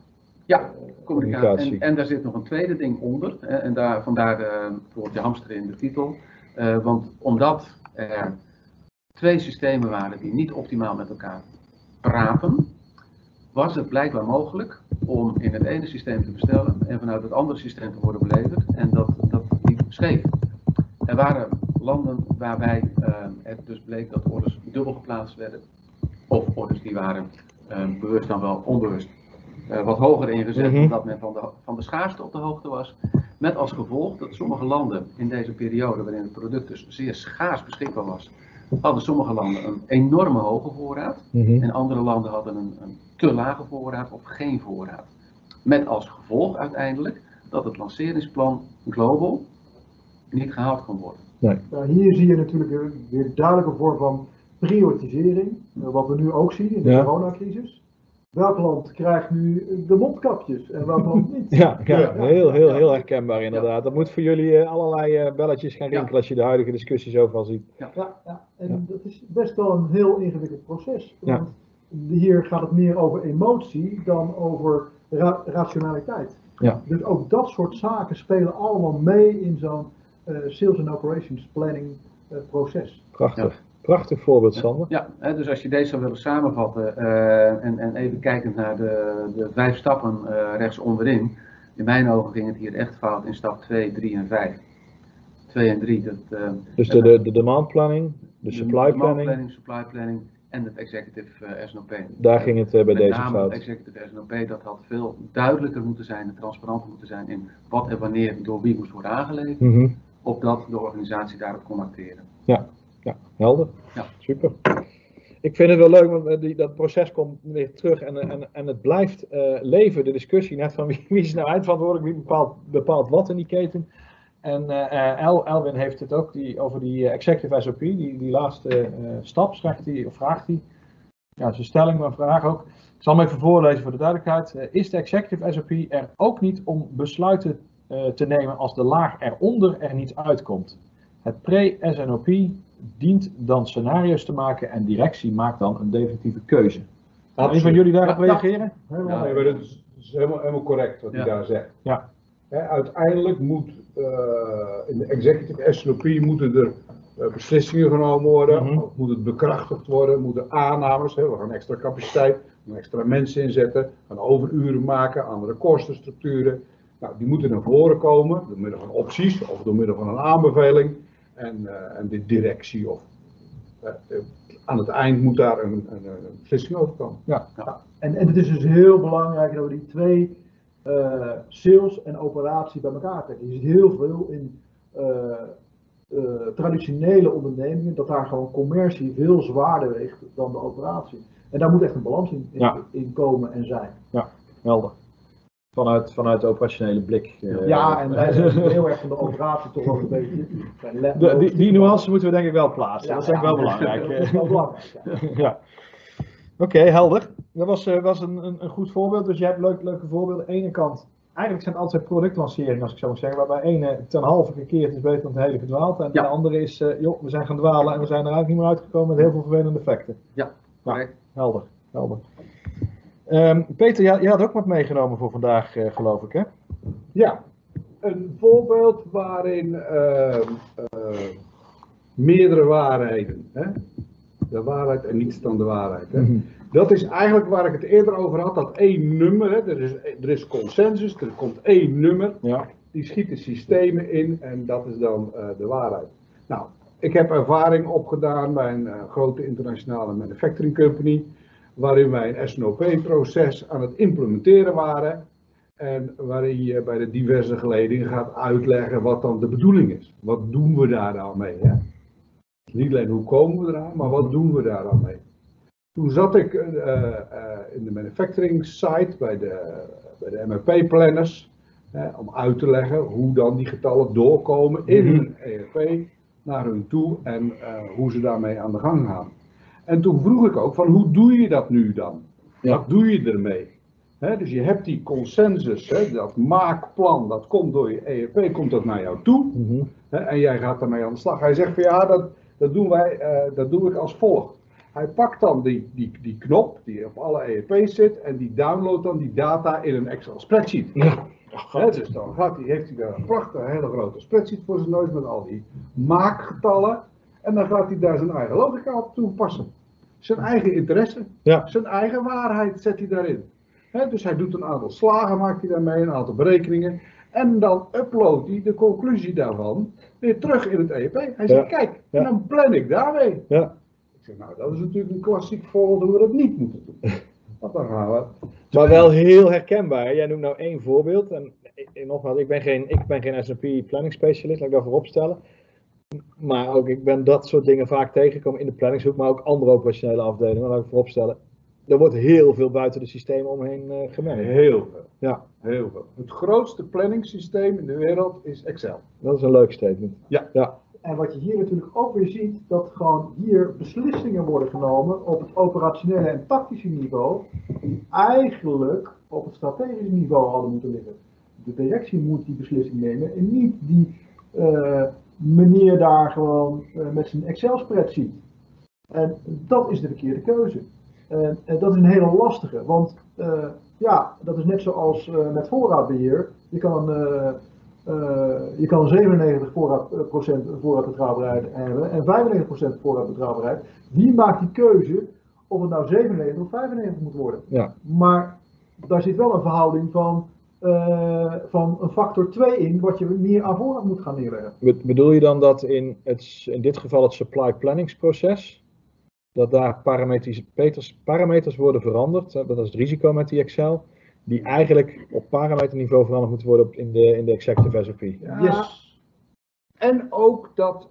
Communicatie. communicatie. En, en daar zit nog een tweede ding onder. Hè, en daar, vandaar eh bijvoorbeeld je hamster in de titel. Eh, want omdat er twee systemen waren die niet optimaal met elkaar praten, was het blijkbaar mogelijk om in het ene systeem te bestellen en vanuit het andere systeem te worden beleverd. En dat, dat liep scheef. Er waren landen waarbij eh, het dus bleek dat orders dubbel geplaatst werden. Of orders die waren eh, bewust dan wel onbewust eh, wat hoger ingezet, Mhm. omdat men van de, van de schaarste op de hoogte was. Met als gevolg dat sommige landen in deze periode, waarin het product dus zeer schaars beschikbaar was, hadden sommige landen een enorme hoge voorraad. Mhm. En andere landen hadden een, een te lage voorraad of geen voorraad. Met als gevolg uiteindelijk dat het lanceringsplan global niet gehaald kon worden. Nou, hier zie je natuurlijk weer, een vorm van prioritisering, eh, wat we nu ook zien in de Ja. coronacrisis. Welk land krijgt nu de mondkapjes en welk land [LAUGHS] niet? Ja, ja, heel, heel, heel herkenbaar inderdaad. Dat moet voor jullie eh, allerlei eh, belletjes gaan Ja. rinkelen als je de huidige discussies overal ziet. Ja, ja. en Ja. dat is best wel een heel ingewikkeld proces. Ja. Want hier gaat het meer over emotie dan over ra- rationaliteit. Ja. Dus ook dat soort zaken spelen allemaal mee in zo'n eh, sales and operations planning proces. Prachtig. Prachtig voorbeeld, Sander. Ja, dus als je deze zou willen samenvatten eh, en, en even kijkend naar de, de vijf stappen eh, rechts onderin. In mijn ogen ging het hier echt fout in stap 2, 3 en 5. 2 en 3, dat, eh, Dus de, de, de demand planning, de supply demand planning, planning, supply planning en het executive SNOP. daar ging het bij Met deze name fout. het executive SNOP, dat had veel duidelijker moeten zijn en transparanter moeten zijn in wat en wanneer door wie moest worden aangeleverd, Mhm. opdat de organisatie daarop kon acteren. Ja, helder. Ja. Super. Ik vind het wel leuk, want eh, die, dat proces komt weer terug en, en, en het blijft eh, leven, de discussie net van wie, [LAUGHS] wie is nou eindverantwoordelijk, wie bepaalt, bepaalt wat in die keten. En eh, eh, El, Elwin heeft het ook die, over die eh, executive SOP, die, die laatste eh, stap, schrijft hij, of vraagt hij. Ja, dat is een stelling, maar een vraag ook. Ik zal hem even voorlezen voor de duidelijkheid. Eh, is de executive SOP er ook niet om besluiten eh, te nemen als de laag eronder er niet uitkomt? Het pre-SNOP dient dan scenario's te maken en directie maakt dan een definitieve keuze. Kan een van jullie daarop Ja, ja. reageren? Helemaal Ja. Nee, maar dat is, helemaal, helemaal correct wat hij daar zegt. Ja. Hè, uiteindelijk moet eh, in de executive SLP moeten er eh, beslissingen genomen worden, Mhm. moet het bekrachtigd worden, moeten aannames, hè, we gaan extra capaciteit, we gaan extra mensen inzetten, gaan overuren maken, andere kostenstructuren. Nou, die moeten naar voren komen door middel van opties of door middel van een aanbeveling en, eh, en de directie of eh, eh, aan het eind moet daar een, een, een beslissing over komen. Ja, en, en het is dus heel belangrijk dat we die twee eh, sales en operatie bij elkaar trekken. Je ziet heel veel in eh, eh, traditionele ondernemingen dat daar gewoon commercie veel zwaarder weegt dan de operatie. En daar moet echt een balans in, in, Ja. in komen en zijn. Helder. Vanuit, vanuit de operationele blik. eh, ja, en wij zijn heel erg van de operatie toch wel een beetje. de, die, die nuance moeten we denk ik wel plaatsen. Ja, dat is denk ik ja. wel belangrijk. Dat is wel belangrijk. ja. [LAUGHS] ja. Oké, helder. Dat was, eh, was een, een, een goed voorbeeld. Dus je hebt leuk, leuke voorbeelden. Aan de ene kant, eigenlijk zijn het altijd productlanceringen, als ik zo mag zeggen, waarbij ene ten halve gekeerd is beter dan het hele verdwaald. En Ja. de andere is, eh, joh, we zijn gaan dwalen en we zijn eruit niet meer uitgekomen met heel veel vervelende effecten. Ja, correct. Helder, helder. Ehm, Peter, jij, jij had ook wat meegenomen voor vandaag, eh, geloof ik, hè? Ja, een voorbeeld waarin ehm, eh, meerdere waarheden, hè? de waarheid en niets dan de waarheid. Hè? Dat is eigenlijk waar ik het eerder over had, dat één nummer, hè? Er, is, er is consensus, er komt één nummer, Ja. die schiet de systemen in en dat is dan eh, de waarheid. Nou, ik heb ervaring opgedaan bij een eh, grote internationale manufacturing company, waarin wij een SNOP-proces aan het implementeren waren. En waarin je bij de diverse geledingen gaat uitleggen wat dan de bedoeling is. Wat doen we daar dan mee? Hè? Niet alleen hoe komen we eraan, maar wat doen we daar dan mee? Toen zat ik eh, eh, in de manufacturing site bij de, bij de MRP-planners. om uit te leggen hoe dan die getallen doorkomen in Mhm. hun ERP naar hun toe en eh, hoe ze daarmee aan de gang gaan. En toen vroeg ik ook van hoe doe je dat nu dan? Ja. Wat doe je ermee? Dus je hebt die consensus, dat maakplan, dat komt door je ERP, komt dat naar jou toe. Mhm. En jij gaat daarmee aan de slag. Hij zegt van ja, dat, dat, doen wij, eh, dat doe ik als volgt. Hij pakt dan die, die, die knop die op alle ERP's zit en die downloadt dan die data in een Excel spreadsheet. Ja. Dus dan gaat hij, heeft hij daar een prachtige hele grote spreadsheet voor zijn neus met al die maakgetallen. En dan gaat hij daar zijn eigen logica op toepassen. Zijn eigen interesse, Ja. zijn eigen waarheid zet hij daarin. Dus hij doet een aantal slagen, maakt hij daarmee, een aantal berekeningen. En dan uploadt hij de conclusie daarvan weer terug in het EEP. Hij zegt, kijk, en dan plan ik daarmee. Ja. Ik zeg, nou, dat is natuurlijk een klassiek voorbeeld hoe we dat niet moeten doen. [LAUGHS] Want dan gaan we Maar wel heel herkenbaar. Jij noemt nou één voorbeeld. En, en nogmaals, ik ben geen, ik ben geen S&P planning specialist, laat ik dat voorop stellen. Maar ook ik ben dat soort dingen vaak tegengekomen in de planningshoek, maar ook andere operationele afdelingen, laat ik voorop stellen. Er wordt heel veel buiten de systemen omheen eh gemerkt. heel veel. Ja, Heel veel. Het grootste planningssysteem in de wereld is Excel. dat is een leuk statement. Ja. Ja, En wat je hier natuurlijk ook weer ziet, dat gewoon hier beslissingen worden genomen op het operationele en tactische niveau, die eigenlijk op het strategische niveau hadden moeten liggen. De directie moet die beslissing nemen en niet die eh, meneer daar gewoon eh, met zijn Excel-spreadsheet. En dat is de verkeerde keuze. En, en dat is een hele lastige, want eh, ja, dat is net zoals eh, met voorraadbeheer. Je kan je kan 97% voorraad, eh, procent voorraadbetrouwbaarheid hebben en 95% voorraadbetrouwbaarheid. Wie maakt die keuze of het nou 97 of 95 moet worden? ja. Maar daar zit wel een verhouding van, eh, van een factor 2 in, wat je meer aan voorraad moet gaan neerleggen. Be- Bedoel je dan dat in, het, in dit geval het supply planningsproces, dat daar parameters, parameters worden veranderd, hè, dat is het risico met die Excel, die eigenlijk op parameterniveau veranderd moeten worden in, de, in de executive SOP? Ja. Yes. En ook dat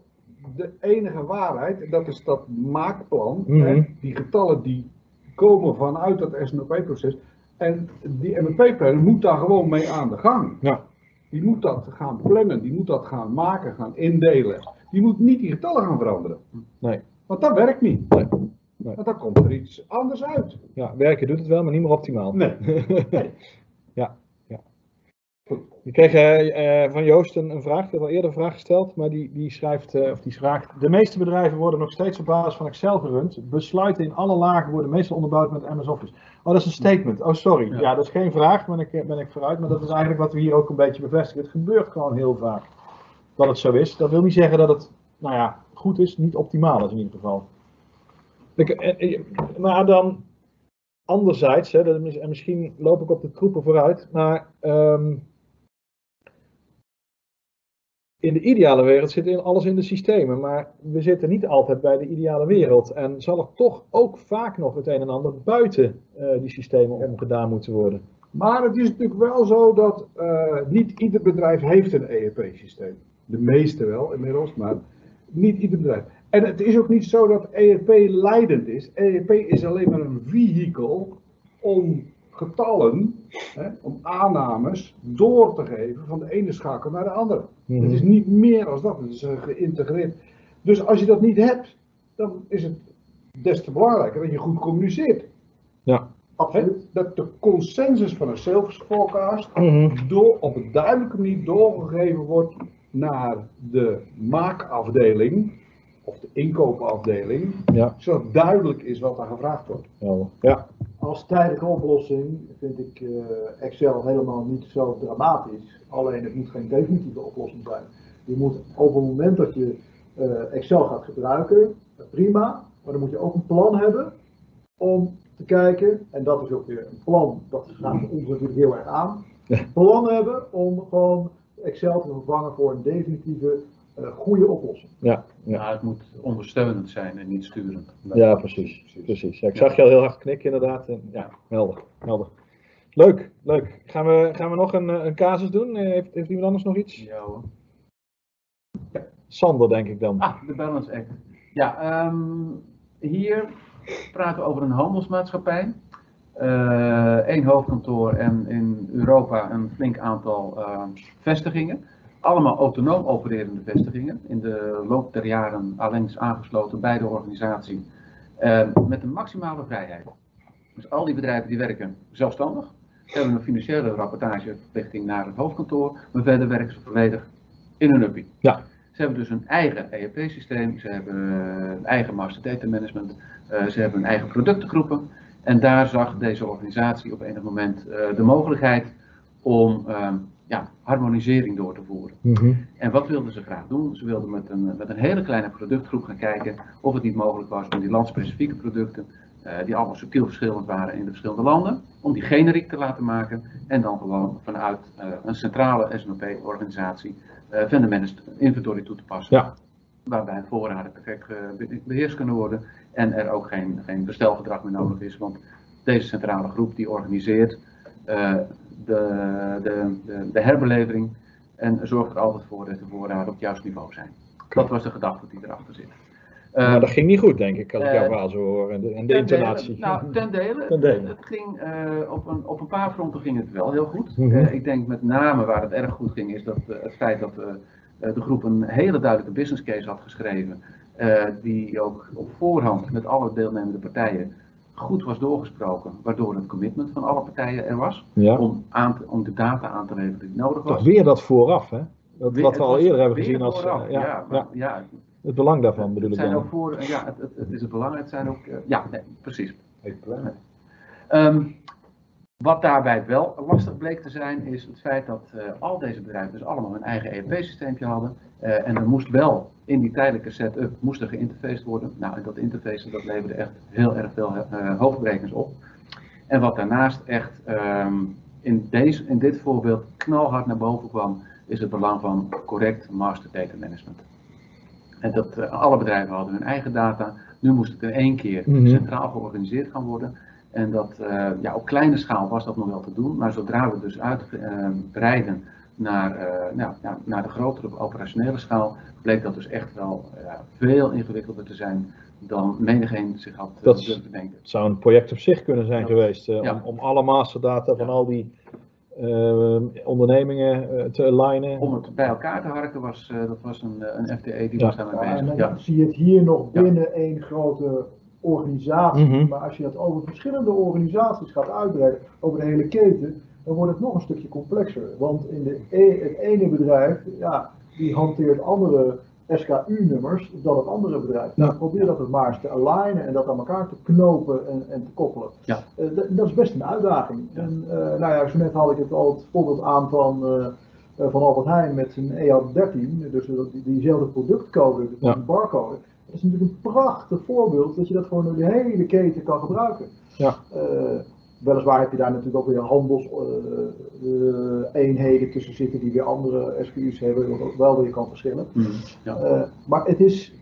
de enige waarheid, en dat is dat maakplan, Mhm. hè, die getallen die komen vanuit dat SNOP-proces. En die MNP-planner moet daar gewoon mee aan de gang. Ja. Die moet dat gaan plannen, die moet dat gaan maken, gaan indelen. Die moet niet die getallen gaan veranderen. Nee. Want dat werkt niet. Nee. Nee. Want dan komt er iets anders uit. Ja, werken doet het wel, maar niet meer optimaal. Nee. [LAUGHS] ja, ja. Ik kreeg eh, eh, van Joost een, een vraag, ik heb al eerder een vraag gesteld, maar die, die schrijft, eh, of die vraagt, de meeste bedrijven worden nog steeds op basis van Excel gerund. Besluiten in alle lagen worden meestal onderbouwd met MS Office. Oh, dat is een statement. Oh, sorry. Ja, Ja. dat is geen vraag, ben ik, ben ik vooruit, maar dat is eigenlijk wat we hier ook een beetje bevestigen. Het gebeurt gewoon heel vaak dat het zo is. Dat wil niet zeggen dat het, nou ja, goed is, niet optimaal is in ieder geval. Ik, eh, eh, maar dan, anderzijds, hè, en misschien loop ik op de troepen vooruit, maar ehm, in de ideale wereld zit in alles in de systemen, maar we zitten niet altijd bij de ideale wereld. En zal er toch ook vaak nog het een en ander buiten eh, die systemen omgedaan moeten worden. Maar het is natuurlijk wel zo dat eh, niet ieder bedrijf heeft een ERP-systeem. De meeste wel inmiddels, maar niet ieder bedrijf. En het is ook niet zo dat ERP leidend is. ERP is alleen maar een vehikel om getallen, hè, om aannames door te geven van de ene schakel naar de andere. Mhm. Het is niet meer als dat, het is eh, geïntegreerd. Dus als je dat niet hebt, dan is het des te belangrijker dat je goed communiceert. Ja. Hè, Dat de consensus van een sales forecast Mhm. door, op een duidelijke manier doorgegeven wordt naar de maakafdeling of de inkoopafdeling, Ja. zodat duidelijk is wat er gevraagd wordt. Ja. Als tijdelijke oplossing vind ik eh, Excel helemaal niet zo dramatisch. Alleen het moet geen definitieve oplossing zijn. Je moet op het moment dat je eh, Excel gaat gebruiken, prima. Maar dan moet je ook een plan hebben om te kijken. En dat is ook weer een plan, dat gaat ons natuurlijk heel erg aan. Een plan hebben om gewoon Excel te vervangen voor een definitieve goede oplossing. Ja. Ja. Nou, het moet ondersteunend zijn en niet sturend. ja, precies. precies. Ja, ik zag je al heel hard knikken inderdaad. En, ja, helder. helder. Leuk, leuk. Gaan we, gaan we nog een, eh, een casus doen? Eh, Heeft, heeft iemand anders nog iets? Ja hoor. Sander, denk ik dan. Ah, de Balance Act. Ja, ehm, hier praten we over een handelsmaatschappij. Eén hoofdkantoor en in Europa een flink aantal eh, vestigingen. Allemaal autonoom opererende vestigingen. In de loop der jaren allengs aangesloten bij de organisatie. eh, met een maximale vrijheid. Dus al die bedrijven die werken zelfstandig. Ze hebben een financiële rapportageverplichting naar het hoofdkantoor. Maar verder werken ze volledig in hun uppie. Ja. Ze hebben dus een eigen ERP-systeem, ze hebben eh, een eigen master data management, eh, ze hebben hun eigen productengroepen. En daar zag deze organisatie op enig moment de mogelijkheid om ehm, ja, harmonisering door te voeren. Mhm. En wat wilden ze graag doen? Ze wilden met een, met een hele kleine productgroep gaan kijken of het niet mogelijk was om die landspecifieke producten, eh, die allemaal subtiel verschillend waren in de verschillende landen, om die generiek te laten maken en dan gewoon vanuit eh, een centrale SNOP-organisatie uh, vendor managed inventory toe te passen. Ja. Waarbij voorraden perfect beheerst kunnen worden en er ook geen, geen bestelgedrag meer nodig is, want deze centrale groep die organiseert eh, de, de, de, de herbelevering en zorgt er altijd voor dat de voorraden op het juiste niveau zijn. Dat was de gedachte die erachter zit. maar Eh, dat ging niet goed, denk ik, als ik jouw eh, verhaal zo hoor. En de, en de dele- intonatie. nou, ten dele. Ten dele. Het ging, eh, op, een, op een paar fronten ging het wel heel goed. Mhm. Ik denk met name waar het erg goed ging, is dat het feit dat de groep een hele duidelijke business case had geschreven. die ook op voorhand met alle deelnemende partijen goed was doorgesproken. Waardoor het commitment van alle partijen er was. ja. Om, aan te- om de data aan te leveren die nodig was. Toch weer dat vooraf, hè? Dat, Weer- wat we al eerder hebben gezien als. vooraf, eh, ja, ja, ja, maar- ja, het belang daarvan bedoel het ik zijn dan. ook voor, ja, het, het, het is het belang, het zijn ook, eh, ja, nee, precies. Wat daarbij wel lastig bleek te zijn, is het feit dat eh, al deze bedrijven dus allemaal hun eigen ERP-systeempje hadden. Eh, en er moest wel in die tijdelijke setup moest er geïnterfaced worden. Nou, en dat interfacen dat leverde echt heel erg veel eh hoofdbrekens op. En wat daarnaast echt ehm, in, deze, in dit voorbeeld knalhard naar boven kwam, is het belang van correct master data management. En dat alle bedrijven hadden hun eigen data. Nu moest het in één keer Mhm. centraal georganiseerd gaan worden. En dat, eh, ja, op kleine schaal was dat nog wel te doen, maar zodra we dus uitbreiden naar, eh, nou, ja, naar de grotere operationele schaal, bleek dat dus echt wel eh, veel ingewikkelder te zijn dan menigeen zich had eh, Dat is- durven denken. Het zou een project op zich kunnen zijn geweest. eh, Ja. om, om alle masterdata van Ja. al die eh, ondernemingen eh, te alignen. Om het bij elkaar te harken was, eh, dat was een, eh, een FTE die Ja. was daarmee Ja, en bezig. dan Ja. zie je het hier nog Ja. binnen één grote organisatie. Mhm. Maar als je dat over verschillende organisaties gaat uitbreiden, over de hele keten, dan wordt het nog een stukje complexer. Want in de e- het ene bedrijf, ja, die hanteert andere SKU-nummers dan het andere bedrijf. Ja. Nou, probeer dat het maar eens te alignen en dat aan elkaar te knopen en, en te koppelen. Ja. Eh, dat, is best een uitdaging. En, eh, nou ja, zo net had ik het al het voorbeeld aan van, eh, van Albert Heijn met zijn EA13, dus die, diezelfde productcode, Ja. barcode. Dat is natuurlijk een prachtig voorbeeld dat je dat gewoon door de hele keten kan gebruiken. Ja. Eh, weliswaar heb je daar natuurlijk ook weer handelseenheden tussen zitten die weer andere SKU's hebben, wat wel weer kan verschillen. Mhm. Ja. Eh, maar het is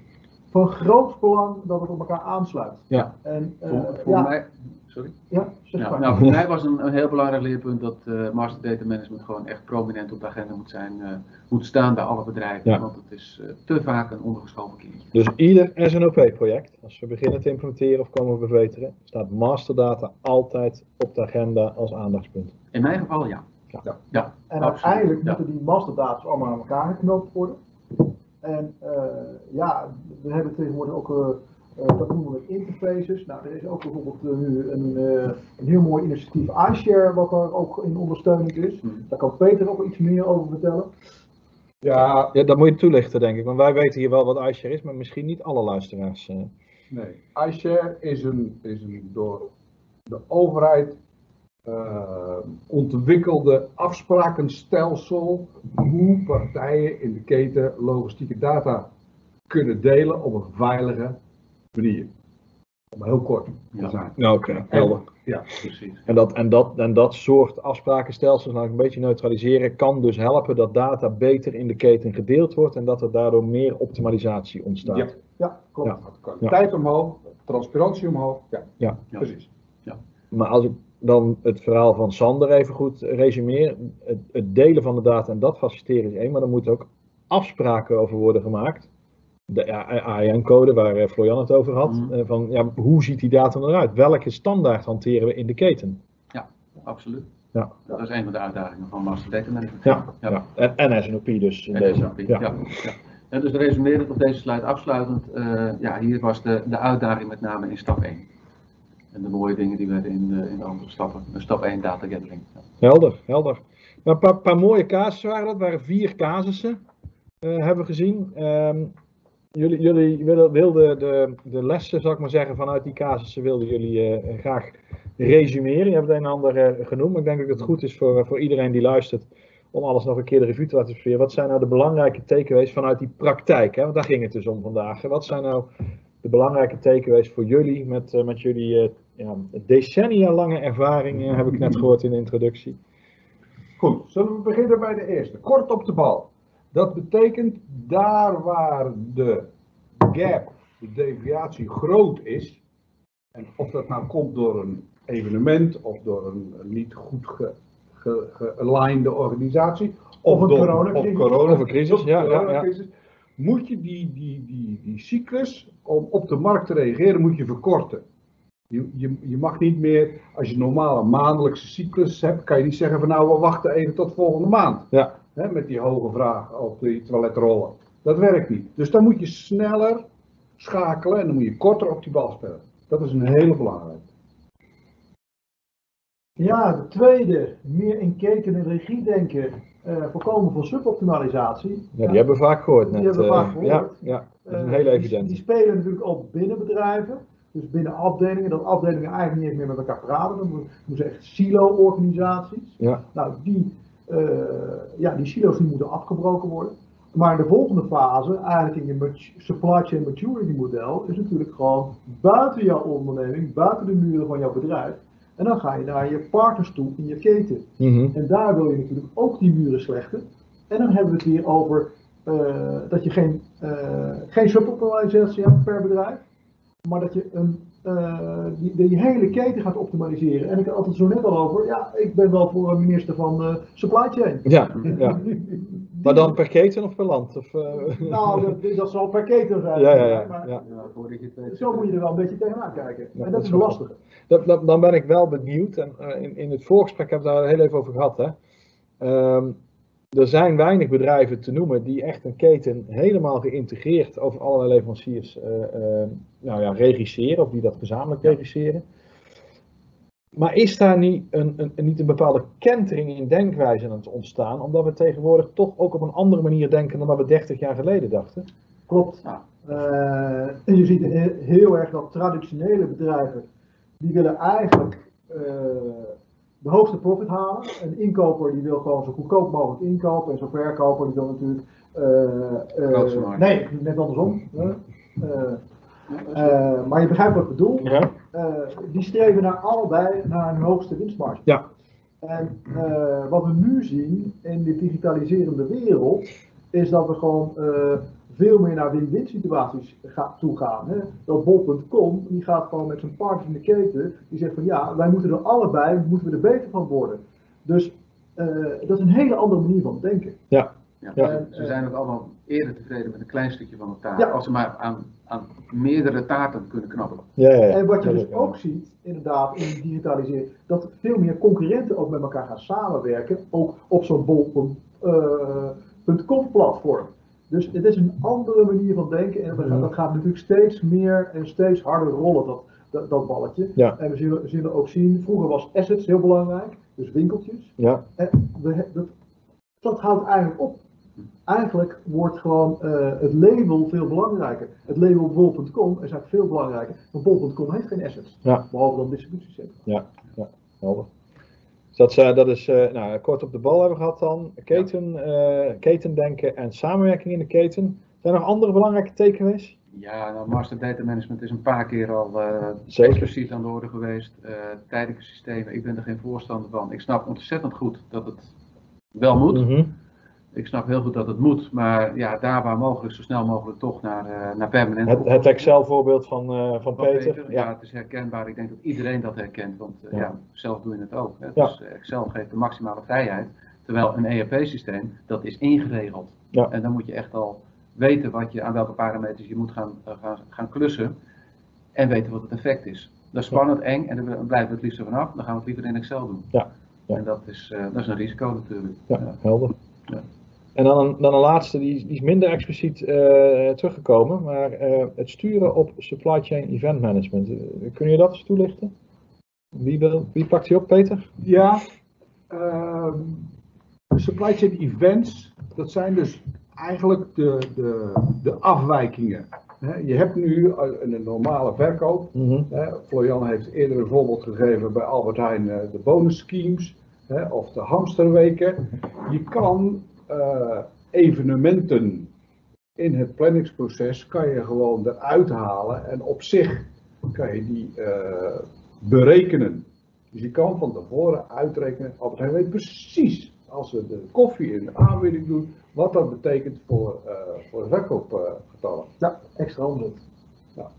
van groot belang dat het op elkaar aansluit. Ja. En, eh, Voor, voor ja, mij, sorry. ja, zeg Ja, maar. nou, voor [LAUGHS] mij was een, een heel belangrijk leerpunt dat eh, master data management gewoon echt prominent op de agenda moet zijn, eh, moet staan bij alle bedrijven. Ja. Want het is eh, te vaak een ondergeschoven kindje. Dus ieder SNOP-project, als we beginnen te implementeren of komen verbeteren, staat masterdata altijd op de agenda als aandachtspunt. In mijn geval ja. Ja. ja En absoluut. uiteindelijk Ja. moeten die masterdata allemaal aan elkaar geknoopt worden. En eh, ja, we hebben tegenwoordig ook, eh, dat noemen we interfaces. Nou, er is ook bijvoorbeeld eh, nu een, eh, een heel mooi initiatief iShare, wat daar ook in ondersteunend is. Mhm. Daar kan Peter ook iets meer over vertellen. Ja, Ja, dat moet je toelichten, denk ik. Want wij weten hier wel wat iShare is, maar misschien niet alle luisteraars. eh. nee. iShare is een, is een door de overheid ontwikkelde afsprakenstelsel hoe partijen in de keten logistieke data kunnen delen op een veilige manier. Om heel kort te Ja. zijn. Ja, oké, helder. Ja, Precies. En dat, en, dat, en dat soort afsprakenstelsels, nou een beetje neutraliseren, kan dus helpen dat data beter in de keten gedeeld wordt en dat er daardoor meer optimalisatie ontstaat. Ja. Ja, klopt. Ja. kwaliteit omhoog, transparantie omhoog. Ja, Ja. Ja. precies. Maar als ik dan het verhaal van Sander even goed resumeer, het, het delen van de data en dat faciliteren is één, maar er moeten ook afspraken over worden gemaakt. De AIN-code waar eh, Florian het over had, Mhm. eh, van ja, hoe ziet die data eruit? Welke standaard hanteren we in de keten? Absoluut. Ja. Dat is een van de uitdagingen van master data management. Ja, Ja. ja. En, en SNOP dus in En deze. Ja. ja. Ja. En dus resumerend op deze slide afsluitend, eh, ja, hier was de, de uitdaging met name in stap 1. En de mooie dingen die werden in de, in de andere stappen. Stap 1 data gathering. Ja. Helder, helder. Maar een paar, paar mooie casussen waren dat, waren vier casussen, hebben we gezien. Ehm, jullie jullie wilden, de, de lessen, zal ik maar zeggen, vanuit die casussen wilden jullie eh, graag resumeren. Je hebt het een en ander eh, genoemd, maar ik denk dat het goed is voor, voor iedereen die luistert om alles nog een keer de revue te laten passeren. Wat zijn nou de belangrijke takeaways vanuit die praktijk? Hè? Want daar ging het dus om vandaag. Wat zijn nou de belangrijke takeaways voor jullie met, eh, met jullie ja, decennia lange ervaring, heb ik net gehoord in de introductie. Goed, zullen we beginnen bij de eerste. Kort op de bal. Dat betekent daar waar de gap, de deviatie groot is, en of dat nou komt door een evenement of door een niet goed ge, ge, gealignede organisatie, Of een door- coronacrisis. Of, ja, ja, ja. coronacrisis, Moet je die, die, die, die cyclus om op de markt te reageren, moet je verkorten. Je, je, je mag niet meer, als je normale maandelijkse cyclus hebt, kan je niet zeggen van nou we wachten even tot volgende maand. Ja. Hè, met die hoge vraag op die toiletrollen. Dat werkt niet. Dus dan moet je sneller schakelen en dan moet je korter op die bal spelen. Dat is een hele belangrijke. Ja, de tweede, meer in keten en regie denken, eh, voorkomen van suboptimalisatie. Ja, die hebben we vaak gehoord net. Die hebben we eh, vaak gehoord. Ja, ja, dat is een Eh, hele die- evidente. Die, spelen natuurlijk ook binnen bedrijven, dus binnen afdelingen, dat afdelingen eigenlijk niet eens meer met elkaar praten. Dan moeten ze echt silo-organisaties. Ja. Nou, die, eh, ja, die silo's die moeten afgebroken worden. Maar de volgende fase, eigenlijk in je supply chain maturity model, is natuurlijk gewoon buiten jouw onderneming, buiten de muren van jouw bedrijf. En dan ga je naar je partners toe in je keten. Mhm. En daar wil je natuurlijk ook die muren slechten. En dan hebben we het weer over eh, dat je geen, eh geen hebt per bedrijf. Maar dat je een, eh, die, die hele keten gaat optimaliseren. En ik had het zo net al over, ja, ik ben wel voor een minister van eh, supply chain. Ja, ja. [LAUGHS] Maar dan per keten of per land? Of, eh, [LAUGHS] Nou, dat, dat zal per keten zijn. ja, ja, ja, Maar. Zo moet je er wel een beetje tegenaan kijken. Ja, en dat dat is lastig. Dat, dat- dan ben ik wel benieuwd, en eh, in, in het voorgesprek hebben we daar heel even over gehad. Hè. Ehm, er zijn weinig bedrijven te noemen die echt een keten helemaal geïntegreerd over allerlei leveranciers eh, eh, nou ja, regisseren, of die dat gezamenlijk regisseren. Maar is daar niet een, een, niet een bepaalde kentering in denkwijze aan het ontstaan, omdat we tegenwoordig toch ook op een andere manier denken dan dat we 30 jaar geleden dachten? Klopt. Ja. Eh, en je ziet he- heel erg dat traditionele bedrijven, die willen eigenlijk de hoogste profit halen. Een inkoper die wil gewoon zo goedkoop mogelijk inkopen en zo'n verkoper die wil natuurlijk... eh, eh, nee, net andersom. hè. Eh, eh, maar je begrijpt wat ik bedoel. Ja. Eh, die streven naar allebei naar een hoogste winstmarge. Ja. En eh, wat we nu zien in de digitaliserende wereld, is dat we gewoon eh, veel meer naar win-win situaties toe gaan. Hè? Dat bol.com, die gaat gewoon met zijn partners in de keten, die zegt van ja, wij moeten er allebei, moeten we er beter van worden. Dus eh, dat is een hele andere manier van denken. Ja, Ja. ze- Ze zijn ook allemaal eerder tevreden met een klein stukje van de taart. Ja. Als ze maar aan, aan meerdere taarten kunnen knabbelen. Ja, ja, ja. En wat je dus ook ziet, inderdaad, in digitalisering, dat veel meer concurrenten ook met elkaar gaan samenwerken, ook op zo'n bol.com platform. Dus het is een andere manier van denken en dat gaat, dat gaat natuurlijk steeds meer en steeds harder rollen, dat, dat, dat balletje. Ja. En we zullen, zullen ook zien, vroeger was assets heel belangrijk, dus winkeltjes. Ja, En we, dat, dat houdt eigenlijk op. Eigenlijk wordt gewoon eh, het label veel belangrijker. Het label bol.com is eigenlijk veel belangrijker. Want bol.com heeft geen assets. Ja. Behalve dan distributiecentra. helder. Dus dat, is, eh, dat is eh, nou, kort op de bal hebben we gehad dan. Keten, eh, ketendenken en samenwerking in de keten. Zijn er nog andere belangrijke takeaways? Ja, nou, master data management is een paar keer al Zeker. expliciet aan de orde geweest. Tijdelijke systemen, ik ben er geen voorstander van. Ik snap ontzettend goed dat het wel moet. Mhm. Ik snap heel goed dat het moet, maar ja, daar waar mogelijk, zo snel mogelijk toch naar, eh, naar permanent. Het, het Excel-voorbeeld van, eh, van Van Peter. Ja, Ja, het is herkenbaar. Ik denk dat iedereen dat herkent, want eh, Ja. ja. zelf doe je het ook. Hè. Dus Excel geeft de maximale vrijheid, terwijl een ERP-systeem, dat is ingeregeld. Ja. En dan moet je echt al weten wat je, aan welke parameters je moet gaan, gaan, gaan klussen en weten wat het effect is. Dat is spannend, eng en daar blijven we het liefst vanaf. Dan gaan we het liever in Excel doen. Ja. En dat is, dat is een risico natuurlijk. ja, Ja. helder. Ja. En dan een, dan een laatste, die, is- die is minder expliciet eh, teruggekomen, maar eh, het sturen op supply chain event management. Eh, kun je dat eens toelichten? Wie, wil, wie pakt die op, Peter? Ja, ehm, supply chain events, dat zijn dus eigenlijk de, de, de afwijkingen. Je hebt nu een normale verkoop. Mhm. Florian heeft eerder een voorbeeld gegeven bij Albert Heijn, de bonus schemes of de hamsterweken. Je kan eh, evenementen in het planningsproces kan je gewoon eruit halen en op zich kan je die eh, berekenen. Dus je kan van tevoren uitrekenen, Albert Heijn weet precies als ze de koffie in de aanbieding doen, wat dat betekent voor, eh voor de verkoopgetallen. Ja, extra omzet. Ja.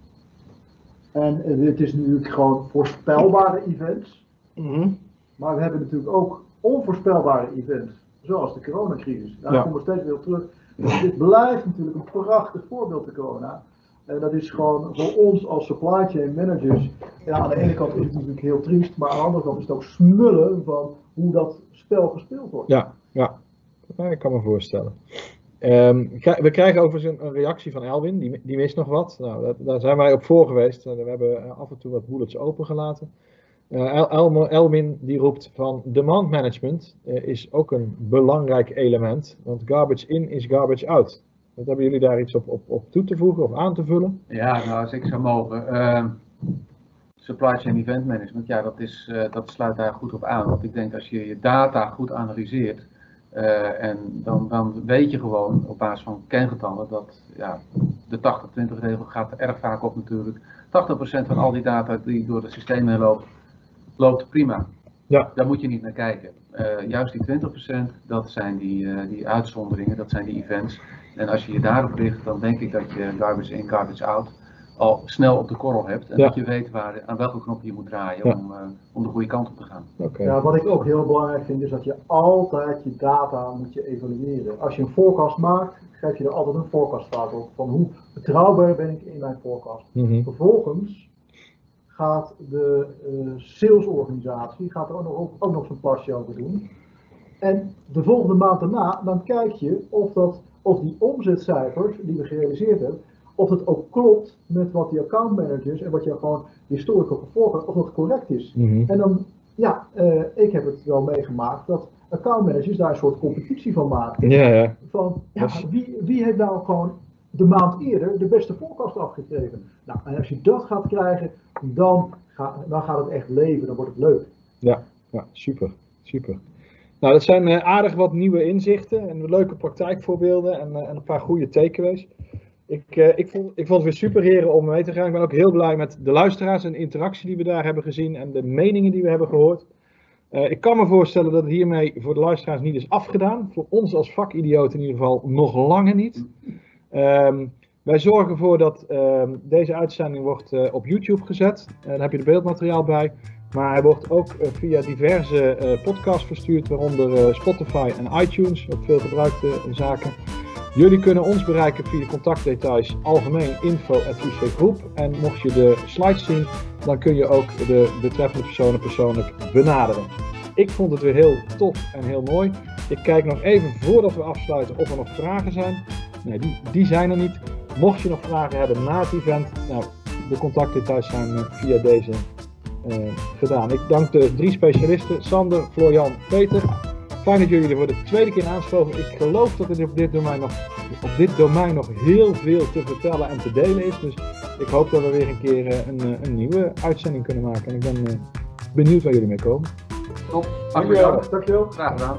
En dit is natuurlijk gewoon voorspelbare events. Mhm. Maar we hebben natuurlijk ook onvoorspelbare events, zoals de coronacrisis. Daar Ja. komen we steeds weer op terug. Dus dit blijft natuurlijk een prachtig voorbeeld, de corona. En dat is gewoon voor ons als supply chain managers. Ja, aan de ene kant is het natuurlijk heel triest, maar aan de andere kant is het ook smullen van hoe dat spel gespeeld wordt. Ja, ja. Ja, ik kan me voorstellen. Ehm, we krijgen overigens een, reactie van Elwin, die, die mist nog wat. Nou, daar zijn wij op voor geweest. We hebben eh, af en toe wat bullets opengelaten. Eh, El, Elmo- Elwin die roept van demand management eh, is ook een belangrijk element, want garbage in is garbage out. Wat hebben jullie daar iets op, op, op toe te voegen of aan te vullen? Ja, nou als ik zou mogen. ehm, supply chain event management, ja, dat, is, eh, dat sluit daar goed op aan. Want ik denk als je je data goed analyseert, en dan, dan weet je gewoon op basis van kengetallen dat ja, de 80-20 regel gaat er erg vaak op natuurlijk. 80% van al die data die door het systeem heen loopt, loopt prima. Ja. Daar moet je niet naar kijken. Eh, juist die 20%, dat zijn die, eh, die uitzonderingen, dat zijn die events. En als je je daarop richt, dan denk ik dat je garbage in, garbage out al snel op de korrel hebt. En Ja. dat je weet waar, aan welke knop je moet draaien Ja. om, eh, om de goede kant op te gaan. Oké. Ja, wat ik ook heel belangrijk vind, is dat je altijd je data moet je evalueren. Als je een forecast maakt, geef je er altijd een forecastfout op. Van hoe betrouwbaar ben ik in mijn forecast. Mhm. Vervolgens gaat de eh, salesorganisatie gaat er ook nog, ook nog zijn plasje over doen. En de volgende maand daarna, dan kijk je of, dat, of die omzetcijfers die we gerealiseerd hebben, of het ook klopt met wat die accountmanagers en wat je gewoon op gevolgd of dat correct is. Mhm. En dan, ja, eh, ik heb het wel meegemaakt dat accountmanagers daar een soort competitie van maken. Ja, ja. Van, ja, wie, wie heeft nou gewoon de maand eerder de beste voorkast afgekregen? Nou, en als je dat gaat krijgen, dan, dan gaat het echt leven, dan wordt het leuk. Ja, ja super, super. Nou, dat zijn eh, aardig wat nieuwe inzichten en leuke praktijkvoorbeelden en, eh, en een paar goede takeaways. Ik, eh, ik, vond, ik vond het weer super heren om mee te gaan. Ik ben ook heel blij met de luisteraars en de interactie die we daar hebben gezien en de meningen die we hebben gehoord. Eh, ik kan me voorstellen dat het hiermee voor de luisteraars niet is afgedaan. Voor ons als vakidioot in ieder geval nog langer niet. Ehm, wij zorgen ervoor dat ehm, deze uitzending wordt eh, op YouTube gezet. Uh, daar heb je de beeldmateriaal bij. Maar hij wordt ook eh, via diverse podcasts verstuurd, waaronder Spotify en iTunes, ook veel gebruikte zaken. Jullie kunnen ons bereiken via de contactdetails algemeen Groep. En mocht je de slides zien, dan kun je ook de betreffende personen persoonlijk benaderen. Ik vond het weer heel tof en heel mooi. Ik kijk nog even voordat we afsluiten of er nog vragen zijn. Nee, die, die zijn er niet. Mocht je nog vragen hebben na het event, nou, de contactdetails zijn eh, via deze eh, gedaan. Ik dank de drie specialisten, Sander, Florian, Peter. Fijn dat jullie er voor de tweede keer aanschoven. Ik geloof dat er op dit domein nog, op dit domein nog heel veel te vertellen en te delen is. Dus ik hoop dat we weer een keer eh, een, een nieuwe uitzending kunnen maken. En ik ben benieuwd waar jullie mee komen. Top, Dankjewel. dank. Dankjewel. Graag gedaan.